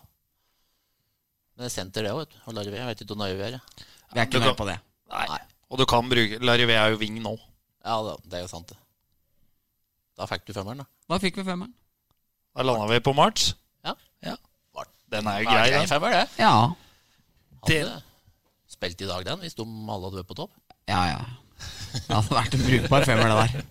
D: Det er senter, det òg, vet du. Og Larve, jeg vet ikke hvor nøye vi er. Ja.
C: vi er ikke nøye på det.
B: Nei. Og du kan bruke Larivé er jo wing nå.
D: Ja, det, er jo sant, det. Da fikk du femmeren, da.
C: Da fikk vi femmeren.
B: Da landa vi på Marts.
D: Ja.
B: Ja. Den er jo grei den.
D: femmer, det.
C: Ja.
D: Hadde
B: Det-
D: spilt i dag, den, hvis de alle hadde vært på topp.
C: Ja, ja. Det hadde vært en brukbar femmer, det der.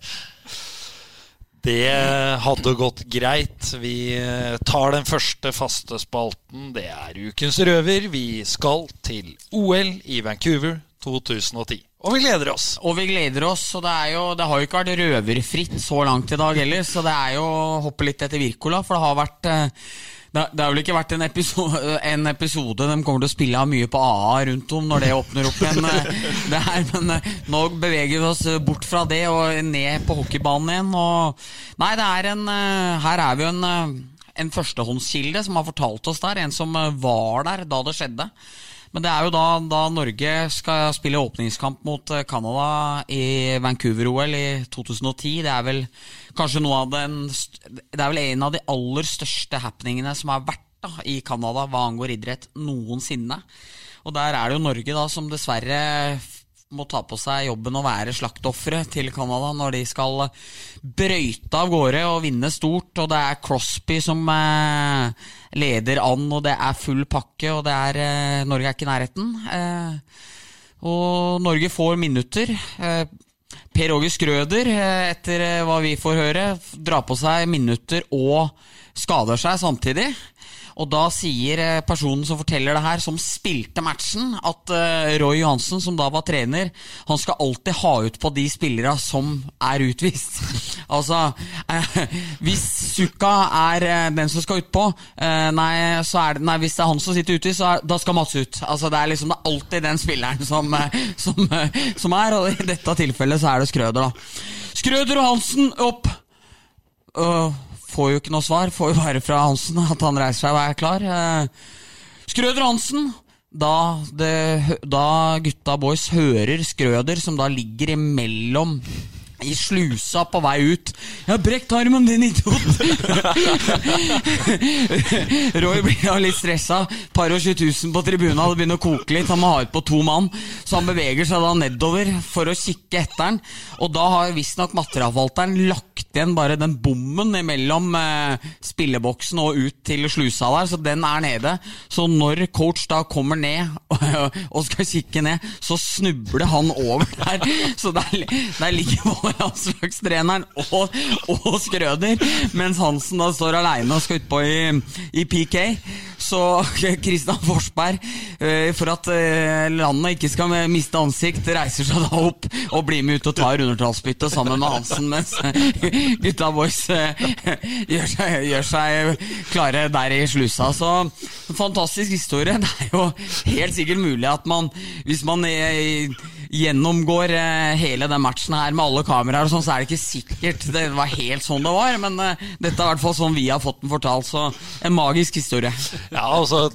B: Det hadde gått greit. Vi eh, tar den første faste spalten. Det er Ukens røver. Vi skal til OL i Vancouver 2010. Og vi gleder oss.
C: Og vi gleder oss, og det, jo, det har jo ikke vært røverfritt så langt i dag heller, så det er jo å hoppe litt etter Wirkola, for det har vært eh, det, har vel ikke vært en episode, en episode de kommer til å spille av mye på AA rundt om når det åpner opp igjen. eh, Det her, men eh, nå beveger vi oss bort fra det og ned på hockeybanen igjen. Og, nei, det er en Her er vi jo en, en førstehåndskilde som har fortalt oss der, en som var der da det skjedde. Men det er jo da, da Norge skal spille åpningskamp mot eh, Canada i Vancouver-OL i 2010. Det er vel kanskje noe av den Det er vel en av de aller største happeningene som har vært da, i Canada hva angår idrett noensinne. Og der er det jo Norge da som dessverre må ta på seg jobben å være slaktoffere til Canada når de skal brøyte av gårde og vinne stort. Og det er Crosby som eh, leder an, og det er full pakke, og det er eh, Norge er ikke i nærheten. Eh, og Norge får minutter. Eh, Per Åge Skrøder, eh, etter eh, hva vi får høre, drar på seg minutter og skader seg samtidig. Og da sier eh, personen som forteller det her, som spilte matchen, at eh, Roy Johansen, som da var trener, han skal alltid ha ut på de spillere som er utvist. altså, eh, hvis Sukka er den som skal utpå, eh, nei, så er det, nei, hvis det er han som sitter utvist, så er, da skal Mats ut. Altså, det er liksom det er alltid den spilleren som, som, som er, og i dette tilfellet så er det Skrøder, da. Skrøder og Hansen opp! Og får jo ikke noe svar. Får jo bare fra Hansen at han reiser seg og er klar. Eh, Skrøder Hansen. Da, det, da gutta boys hører Skrøder, som da ligger imellom i slusa på vei ut. Jeg har brekt armen, din idiot! Roy blir da litt stressa. Par og 20 000 på tribuna, det begynner å koke litt. Han må ha ut på to mann, så han beveger seg da nedover for å kikke etter den. Og da har visstnok materialforvalteren lagt igjen bare den bommen mellom eh, spilleboksen og ut til slusa der, så den er nede. Så når coach da kommer ned og, og skal kikke ned, så snubler han over der. Så der, der ligger både landslagstreneren og, og Skrøder, mens Hansen da står aleine og skal utpå i, i PK. Så Kristian Forsberg, eh, for at eh, landet ikke skal miste ansikt, reiser seg da opp og blir med ut og tar undertallsbyttet sammen med Hansen, mens gutta boys eh, gjør seg, gjør seg klare der i slusa. Så fantastisk historie. Det er jo helt sikkert mulig at man, hvis man gjennomgår hele den matchen her med alle kameraer, og sånn, så er det ikke sikkert det var helt sånn det var. Men dette er i hvert fall sånn vi har fått den fortalt, så en magisk historie.
B: Ja, altså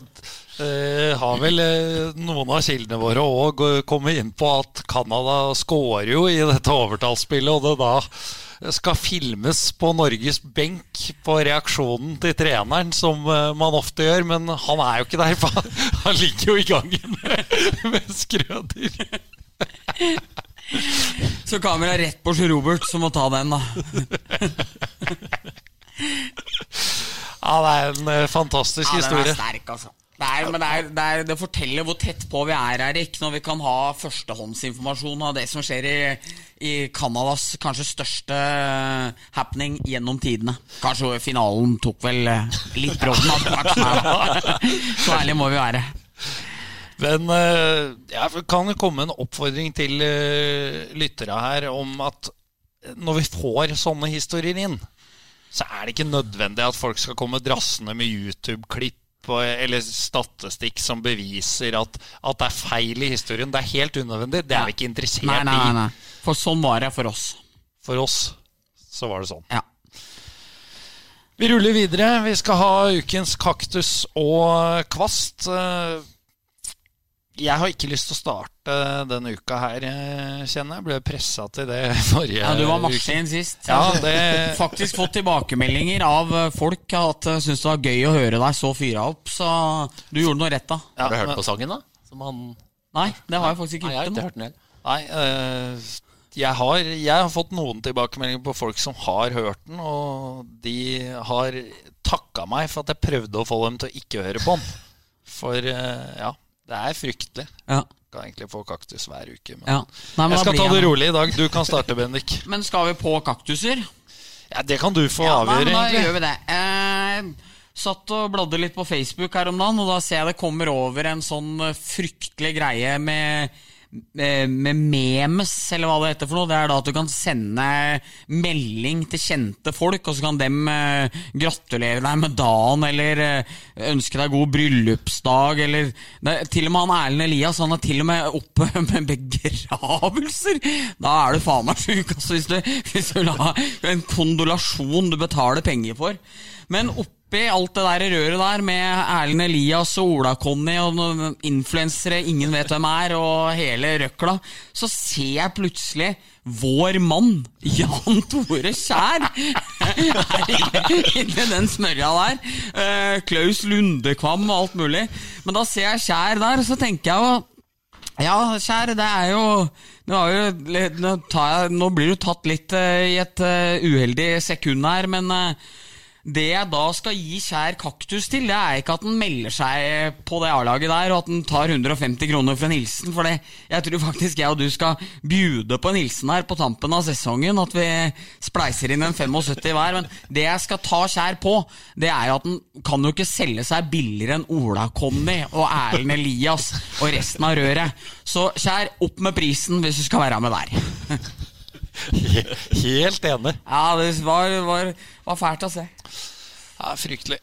B: Uh, har vel uh, noen av kildene våre òg kommet inn på at Canada scorer jo i dette overtallsspillet, og det da skal filmes på Norges benk på reaksjonen til treneren, som man ofte gjør. Men han er jo ikke der, for han ligger jo i gangen med, med skrøder.
C: Så kameraet rett på Sjur Robert, som må ta den, da.
B: Ja, det er en fantastisk fantastisk
C: ja,
B: historie.
C: Den er sterk, altså. Det, er, men det, er, det, er, det, forteller hvor tett på vi er, Erik, når vi kan ha førstehåndsinformasjon av det som skjer i, i Canadas kanskje største happening gjennom tidene. Kanskje finalen tok vel eh, litt brodden av Så ærlig må vi være.
B: Men ja, kan det komme en oppfordring til uh, lyttere her om at når vi får sånne historier inn så er det ikke nødvendig at folk skal komme drassende med YouTube-klipp eller statistikk som beviser at, at, det er feil i historien. Det er helt unødvendig. Det er vi ikke interessert
C: nei, nei, nei, nei. For sånn var det for oss.
B: For oss så var det sånn.
C: Ja.
B: Vi ruller videre. Vi skal ha ukens kaktus og kvast. Jeg har ikke lyst til å starte denne uka her, eh, kjenner jeg. Ble pressa til det forrige
C: uke. Ja, Du var maskin sist.
B: Ja, det...
C: Faktisk fått tilbakemeldinger av eh, folk at de syns det var gøy å høre deg så fyra opp, så du gjorde noe rett, da.
D: Ja, har du hørt men... på sangen, da? Han...
C: Nei, det har jeg faktisk ikke
D: Nei, jeg
C: gjort.
D: Hørt den
B: Nei, øh, jeg, har, jeg har fått noen tilbakemeldinger på folk som har hørt den, og de har takka meg for at jeg prøvde å få dem til å ikke høre på den. For ja det er fryktelig.
C: Ja.
B: Kan egentlig få kaktus hver uke. Men
C: ja. Nei, men
B: jeg skal ta det rolig i dag. Du kan starte, Bendik.
C: men skal vi på kaktuser?
B: Ja, Det kan du få
C: ja,
B: avgjøre,
C: da
B: egentlig.
C: gjør vi det. Eh, satt og bladde litt på Facebook her om dagen, og da ser jeg det kommer over en sånn fryktelig greie med med memes, eller hva det heter for noe. Det er da at du kan sende melding til kjente folk, og så kan dem eh, gratulere deg med dagen, eller eh, ønske deg god bryllupsdag, eller Til og med han Erlend Elias, han er til og med oppe med begravelser! Da er du faen meg sjuk, altså, hvis hvis du vil ha en kondolasjon du betaler penger for. Men oppe oppi alt det der røret der med Erlend Elias og Ola-Conny og influensere ingen vet hvem er, og hele røkla, så ser jeg plutselig vår mann, Jan Tore Kjær, inni den smørja der. Uh, Klaus Lundekvam og alt mulig. Men da ser jeg Kjær der, så tenker jeg jo ja, Kjær, det er jo Nå, jo, nå, jeg, nå blir du tatt litt uh, i et uh, uheldig sekund her, men det jeg da skal gi Kjær kaktus til, det er ikke at han melder seg på det A-laget der, og at han tar 150 kroner for en hilsen. For det, jeg tror faktisk jeg og du skal bjude på en hilsen her på tampen av sesongen. At vi spleiser inn en 75 hver. Men det jeg skal ta Kjær på, det er jo at han kan jo ikke selge seg billigere enn Ola-Conny og Erlend Elias og resten av røret. Så Kjær, opp med prisen hvis du skal være med der.
B: Helt enig.
C: Ja, det var, var, var fælt å se.
B: Ja, fryktelig.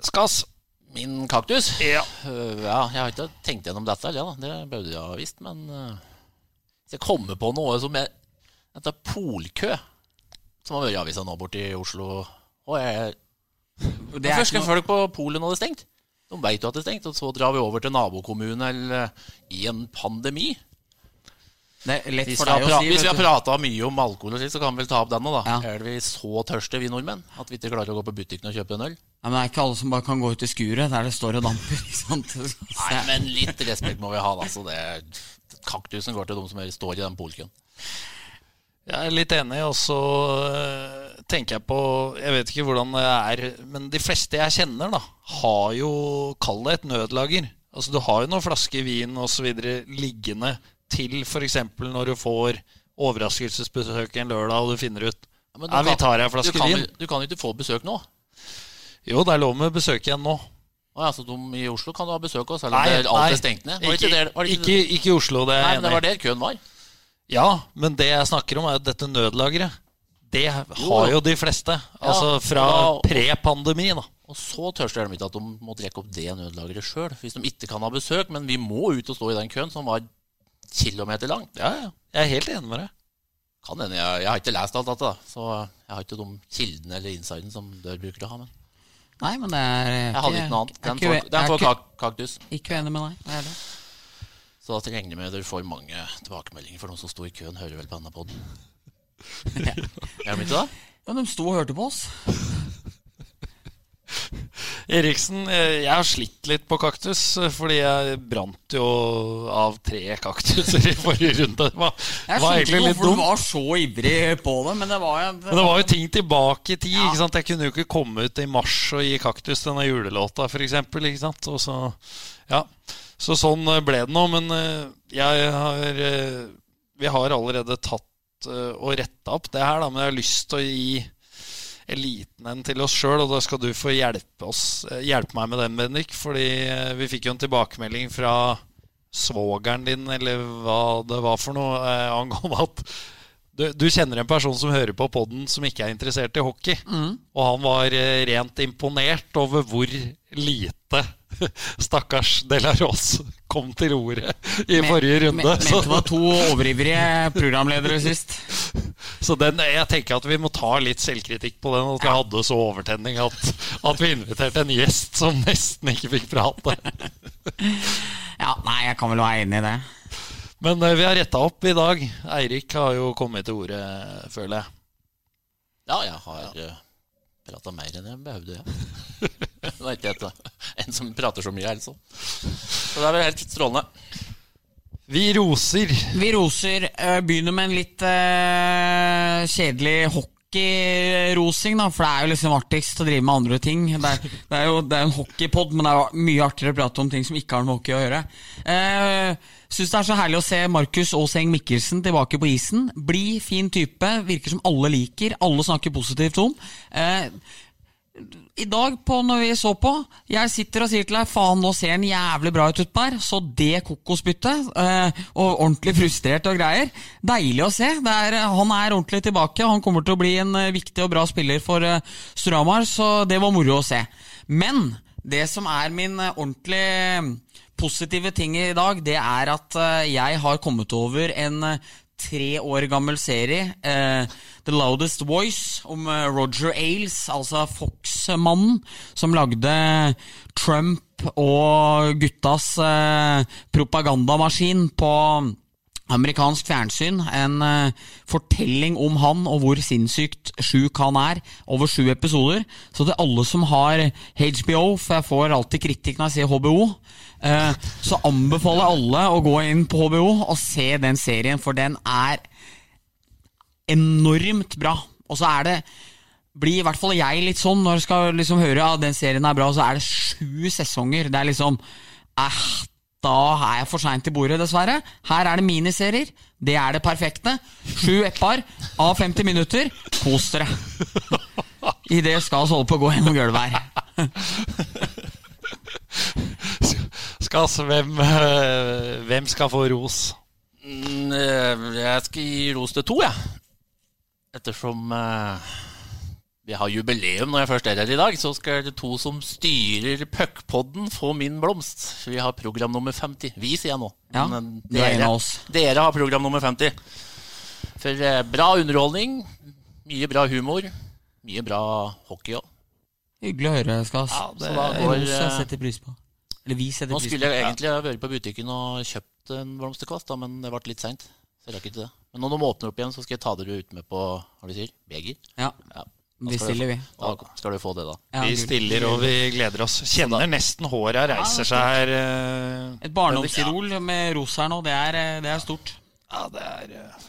B: Skass.
D: Min kaktus?
B: Ja.
D: Uh, ja. Jeg har ikke tenkt gjennom dette, ja, det burde jeg ha visst. Men uh, hvis jeg kommer på noe som jeg Dette polkø, som har vært i avisa nå borte i Oslo Og jeg det Først skal noe... folk på Polen når det er stengt. De vet jo at det er stengt, og så drar vi over til nabokommunen eller i en pandemi.
C: Det er lett for deg
D: å
C: si,
D: hvis vi har prata mye om alkohol, og så kan vi vel ta opp den nå. da
C: Ja.
D: Er vi så tørste, vi nordmenn, at vi ikke klarer å gå på butikken og kjøpe en øl?
C: Ja, men det er ikke alle som bare kan gå ut i skuret der det står og damper. ikke sant?
D: Nei, men litt respekt må vi ha, da. Så det, kaktusen går til de som står i den polkøen.
B: Jeg er litt enig, og så eh, tenker jeg på Jeg vet ikke hvordan det er, men de fleste jeg kjenner, da, har jo Kall det et nødlager. Altså Du har jo noen flasker vin osv. liggende til f.eks. når du får overraskelsesbesøk en lørdag og du finner ut
D: Ja, du
B: Ja, vi tar ei
D: du
B: flaske
D: kan,
B: vin.
D: Du kan jo ikke få besøk nå.
B: Jo, det er lov med besøk igjen nå.
D: Å, ja, så de, I Oslo kan du ha besøk også, selv om alt
B: nei.
D: er stengt ned?
B: Ikke,
D: der, ikke,
B: ikke, ikke i Oslo, det
D: Nei, men det var der køen var.
B: Ja, men det jeg snakker om, er at dette nødlageret. Det har
D: Jo.
B: de fleste. Altså fra pre-pandemi, da.
D: Og så tørster de ikke at de må trekke opp det nødlageret sjøl. Hvis de ikke kan ha besøk, men vi må ut og stå i den køen som var kilometer lang.
B: Ja, ja. Jeg er helt enig med deg.
D: Kan hende. Jeg, jeg har ikke lest alt dette, da. så jeg har ikke de kildene eller insiden som dere bruker å ha. Men
C: Nei, men det er
D: jeg hadde ikke noe annet. Den får, den får kak kaktus.
C: ikke uenig med deg. er det.
D: Så da regner med dere får mange tilbakemeldinger for noen som sto i køen. Hører vel på denne poden. Er de ikke det?
C: Ja, de sto og hørte på oss.
B: Eriksen, eh, jeg har slitt litt på kaktus, eh, fordi jeg brant jo av tre kaktuser i forrige runde. Det var,
C: Jeg
B: var egentlig litt
C: dumt. du var så ivrig på det, men det var jo
B: Men det var jo ting tilbake i tid.
C: Ja.
B: ikke sant? Jeg kunne jo ikke komme ut i mars og gi kaktus denne julelåta, f.eks. Og så, ja. så sånn eh, ble det nå. Men jeg har Vi har allerede tatt og retta opp det her, da, men jeg har lyst til å gi en enn til oss sjøl, og da skal du få hjelpe, oss, eh, hjelpe meg med den, Bendik. Fordi eh, vi fikk jo en tilbakemelding fra svogeren din, eller hva det var for noe, eh, angående at du, du kjenner en person som hører på podden som ikke er interessert i hockey. Og han var eh, rent imponert over hvor lite stakkars Delaros kom til ordet i forrige runde.
C: Men det var to overivrige programledere sist.
B: så den, jeg tenker at vi må ta litt selvkritikk på den. At vi hadde så overtenning at, at vi inviterte en gjest som nesten ikke fikk prate.
C: Ja, nei, jeg kan vel være enig i det.
B: Men eh, vi har retta opp i dag. Eirik har jo kommet til ordet, føler jeg.
D: Ja, jeg har ja. Prata mer enn jeg behøvde, ja. Det er ikke et, en som prater så mye, altså. Så det er vel helt strålende.
B: Vi roser.
C: Vi roser. eh, Begynner med en litt uh, kjedelig hockeyrosing, da. For det er jo liksom artigst å drive med andre ting. Det er, det er jo det er en hockeypod, men det er mye artigere å prate om ting som ikke har med hockey å gjøre. Uh, Syns det er så herlig å se Markus Aaseng Mikkelsen tilbake på isen. Blid, fin type. Virker som alle liker. Alle snakker positivt om. Eh, i dag på når vi så på Jeg sitter og sier til deg Faen, nå ser han jævlig bra ut utpå her Så det kokosbyttet eh, Og ordentlig frustrert og greier Deilig å se. Er, Han er ordentlig tilbake. Han kommer til å bli en eh, viktig og bra spiller for eh, Storhamar Så det var moro å se. Men det som er min eh, ordentlig positive ting i dag Det er at eh, jeg har kommet over en eh, tre år gammel serie, uh, The Loudest Voice, om uh, Roger Ailes, altså Fox-mannen, som lagde Trump og guttas eh, propagandamaskin på amerikansk fjernsyn. En uh, fortelling om han og hvor sinnssykt sjuk han er, over sju episoder. Så til alle som har HBO, for jeg får alltid kritikk når jeg sier HBO, uh, så anbefaler jeg alle å gå inn på HBO og se den serien, for den er enormt bra. Og så er det blir i hvert fall jeg litt sånn når jeg skal liksom høre at den serien er bra, så er det sju sesonger. Det er liksom eh, Da er jeg for seint til bordet, dessverre. Her er det miniserier. Det er det perfekte. Sju eppar av 50 minutter. Kos dere. Idet skal vi holde på å gå gjennom gulvet her.
B: Skal, altså, hvem, eh, hvem skal få ros?
D: Mm, eh, Jeg skal gi ros til to, jeg. Ettersom eh, vi har jubileum når jeg først er her i dag, så skal det to som styrer puckpodden, få min blomst. Vi har program nummer 50. Vi, sier jeg nå.
C: Ja, oss.
D: Dere har program nummer 50. For eh, bra underholdning, mye bra humor, mye bra hockey òg.
C: Hyggelig å høre, Skas.
B: Ja, det
D: Så da går,
C: ros jeg
D: eh,
C: setter pris på. Eller vi setter pris på.
D: Nå skulle jeg egentlig ha vært på butikken og kjøpt en blomsterkvast, da, men det ble litt seint. Så jeg rakk ikke det. Men når de åpner opp igjen, så skal jeg ta dere ut med på hva du sier, beger.
C: Ja,
D: Ja.
C: Vi stiller, vi.
D: Da skal du få det, da.
C: Ja,
B: Vi stiller og vi gleder oss. Kjenner nesten håret reiser seg her. eh.
C: Et barndomsidol med ros her nå, det er, eh, det er stort.
B: Ja, det er eh,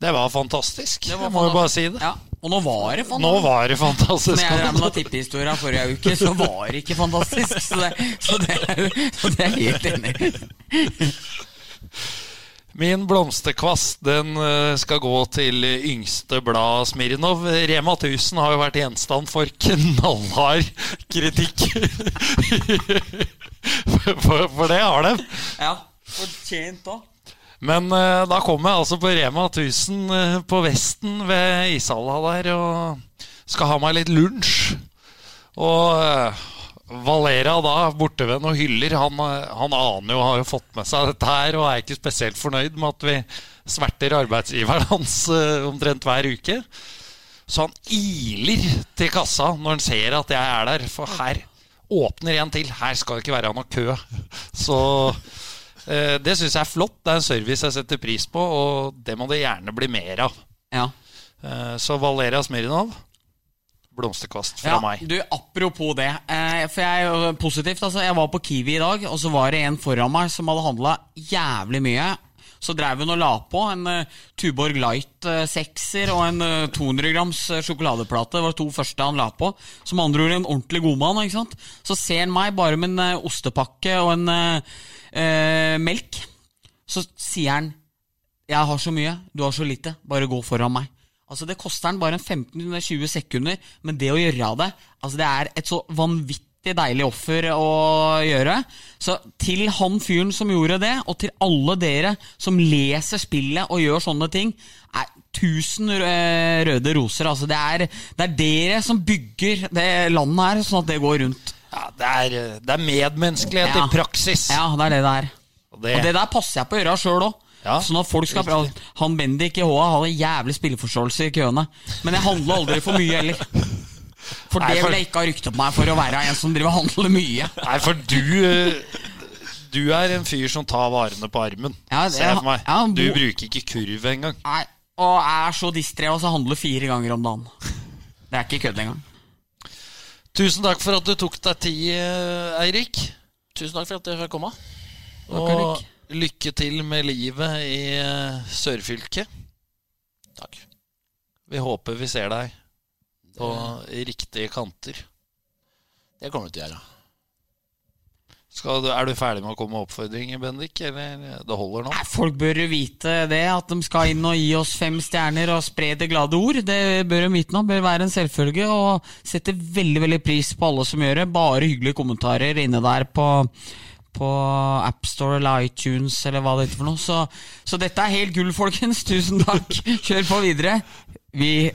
B: Det var fantastisk.
C: Det var
B: jeg må jo bare si det.
C: Ja, og nå var det fantastisk.
B: Nå var det fantastisk.
C: Når jeg drev tippehistoria forrige uke, så var det ikke fantastisk. Så det, så det, er, så det er jeg helt enig i.
B: Min blomsterkvast den eh, skal gå til yngste blad Smirnov. Rema 1000 har jo vært gjenstand for knallhard kritikk. for, for det har de.
C: Ja, fortjent òg.
B: Men eh, da kom jeg altså på Rema 1000 eh, på Vesten ved ishalla der og skal ha meg litt lunsj. Og eh, Valera da, bortevenn og hyller, han, han aner jo, har jo fått med seg dette her og er ikke spesielt fornøyd med at vi sverter arbeidsgiveren hans uh, omtrent hver uke. Så han iler til kassa når han ser at jeg er der, for her åpner en til. Her skal det ikke være noe kø. Så uh, det syns jeg er flott. Det er en service jeg setter pris på, og det må det gjerne bli mer av.
C: Ja.
B: Uh, så Valera Smirnov, blomsterkvast fra
C: ja,
B: meg.
C: Du, apropos det. Eh, for jeg positivt, altså. Jeg var på Kiwi i dag, og så var det en foran meg som hadde handla jævlig mye. Så drev hun og la på en uh, Tuborg Light eh, sekser og en uh, 200 grams eh, sjokoladeplate. Det var de to første han la på. Som andre ord en ordentlig godmann. ikke sant? Så ser han meg bare med en eh, ostepakke og en eh, eh, melk. Så sier han 'Jeg har så mye, du har så lite. Bare gå foran meg'. Altså Det koster han bare en 15-20 sekunder, men det å gjøre av det Altså Det er et så vanvittig deilig offer å gjøre. Så til han fyren som gjorde det, og til alle dere som leser spillet og gjør sånne ting, er tusen røde roser. Altså Det er, det er dere som bygger det landet her, sånn at det går rundt.
B: Ja, det, er, det er medmenneskelighet
C: Ja.
B: i praksis.
C: Ja, det er det det er.
B: Og det,
C: Og det der passer jeg på å gjøre sjøl òg.
B: Ja,
C: sånn at folk skal
B: riktig.
C: Han Bendik i HA hadde jævlig spilleforståelse i køene. Men jeg handler aldri for mye heller. For
B: Nei,
C: det
B: for-
C: vil jeg ikke ha rykte på meg for å være en som driver og handler mye.
B: Nei, for du eh, Du er en fyr som tar varene på armen.
C: Ja,
B: ser jeg for meg.
C: ja,
B: Du
C: bo-
B: bruker ikke kurv engang.
C: Nei, Og er så distré og så handler fire ganger om dagen. Det er ikke kødd engang.
B: Tusen takk for at du tok deg tid, eh, Eirik.
D: Tusen takk for at jeg fikk komme.
B: Takk,
C: Eirik.
B: Lykke til med livet i eh, sørfylket.
D: Takk.
B: Vi håper vi ser deg på riktige kanter.
D: Det kommer du til å gjøre.
B: Skal du, er du ferdig med å komme med oppfordringer, Bendik? Eller det holder nå?
C: Nei, Folk bør vite det, at de skal inn og gi oss fem stjerner og spre det glade ord. Det bør de vite nå, bør være en selvfølge. Og setter veldig veldig pris på alle som gjør det. Bare hyggelige kommentarer inne der på på AppStore eller iTunes eller hva det heter for noe. Så, så dette er helt gull, folkens. Tusen takk. Kjør på videre. Vi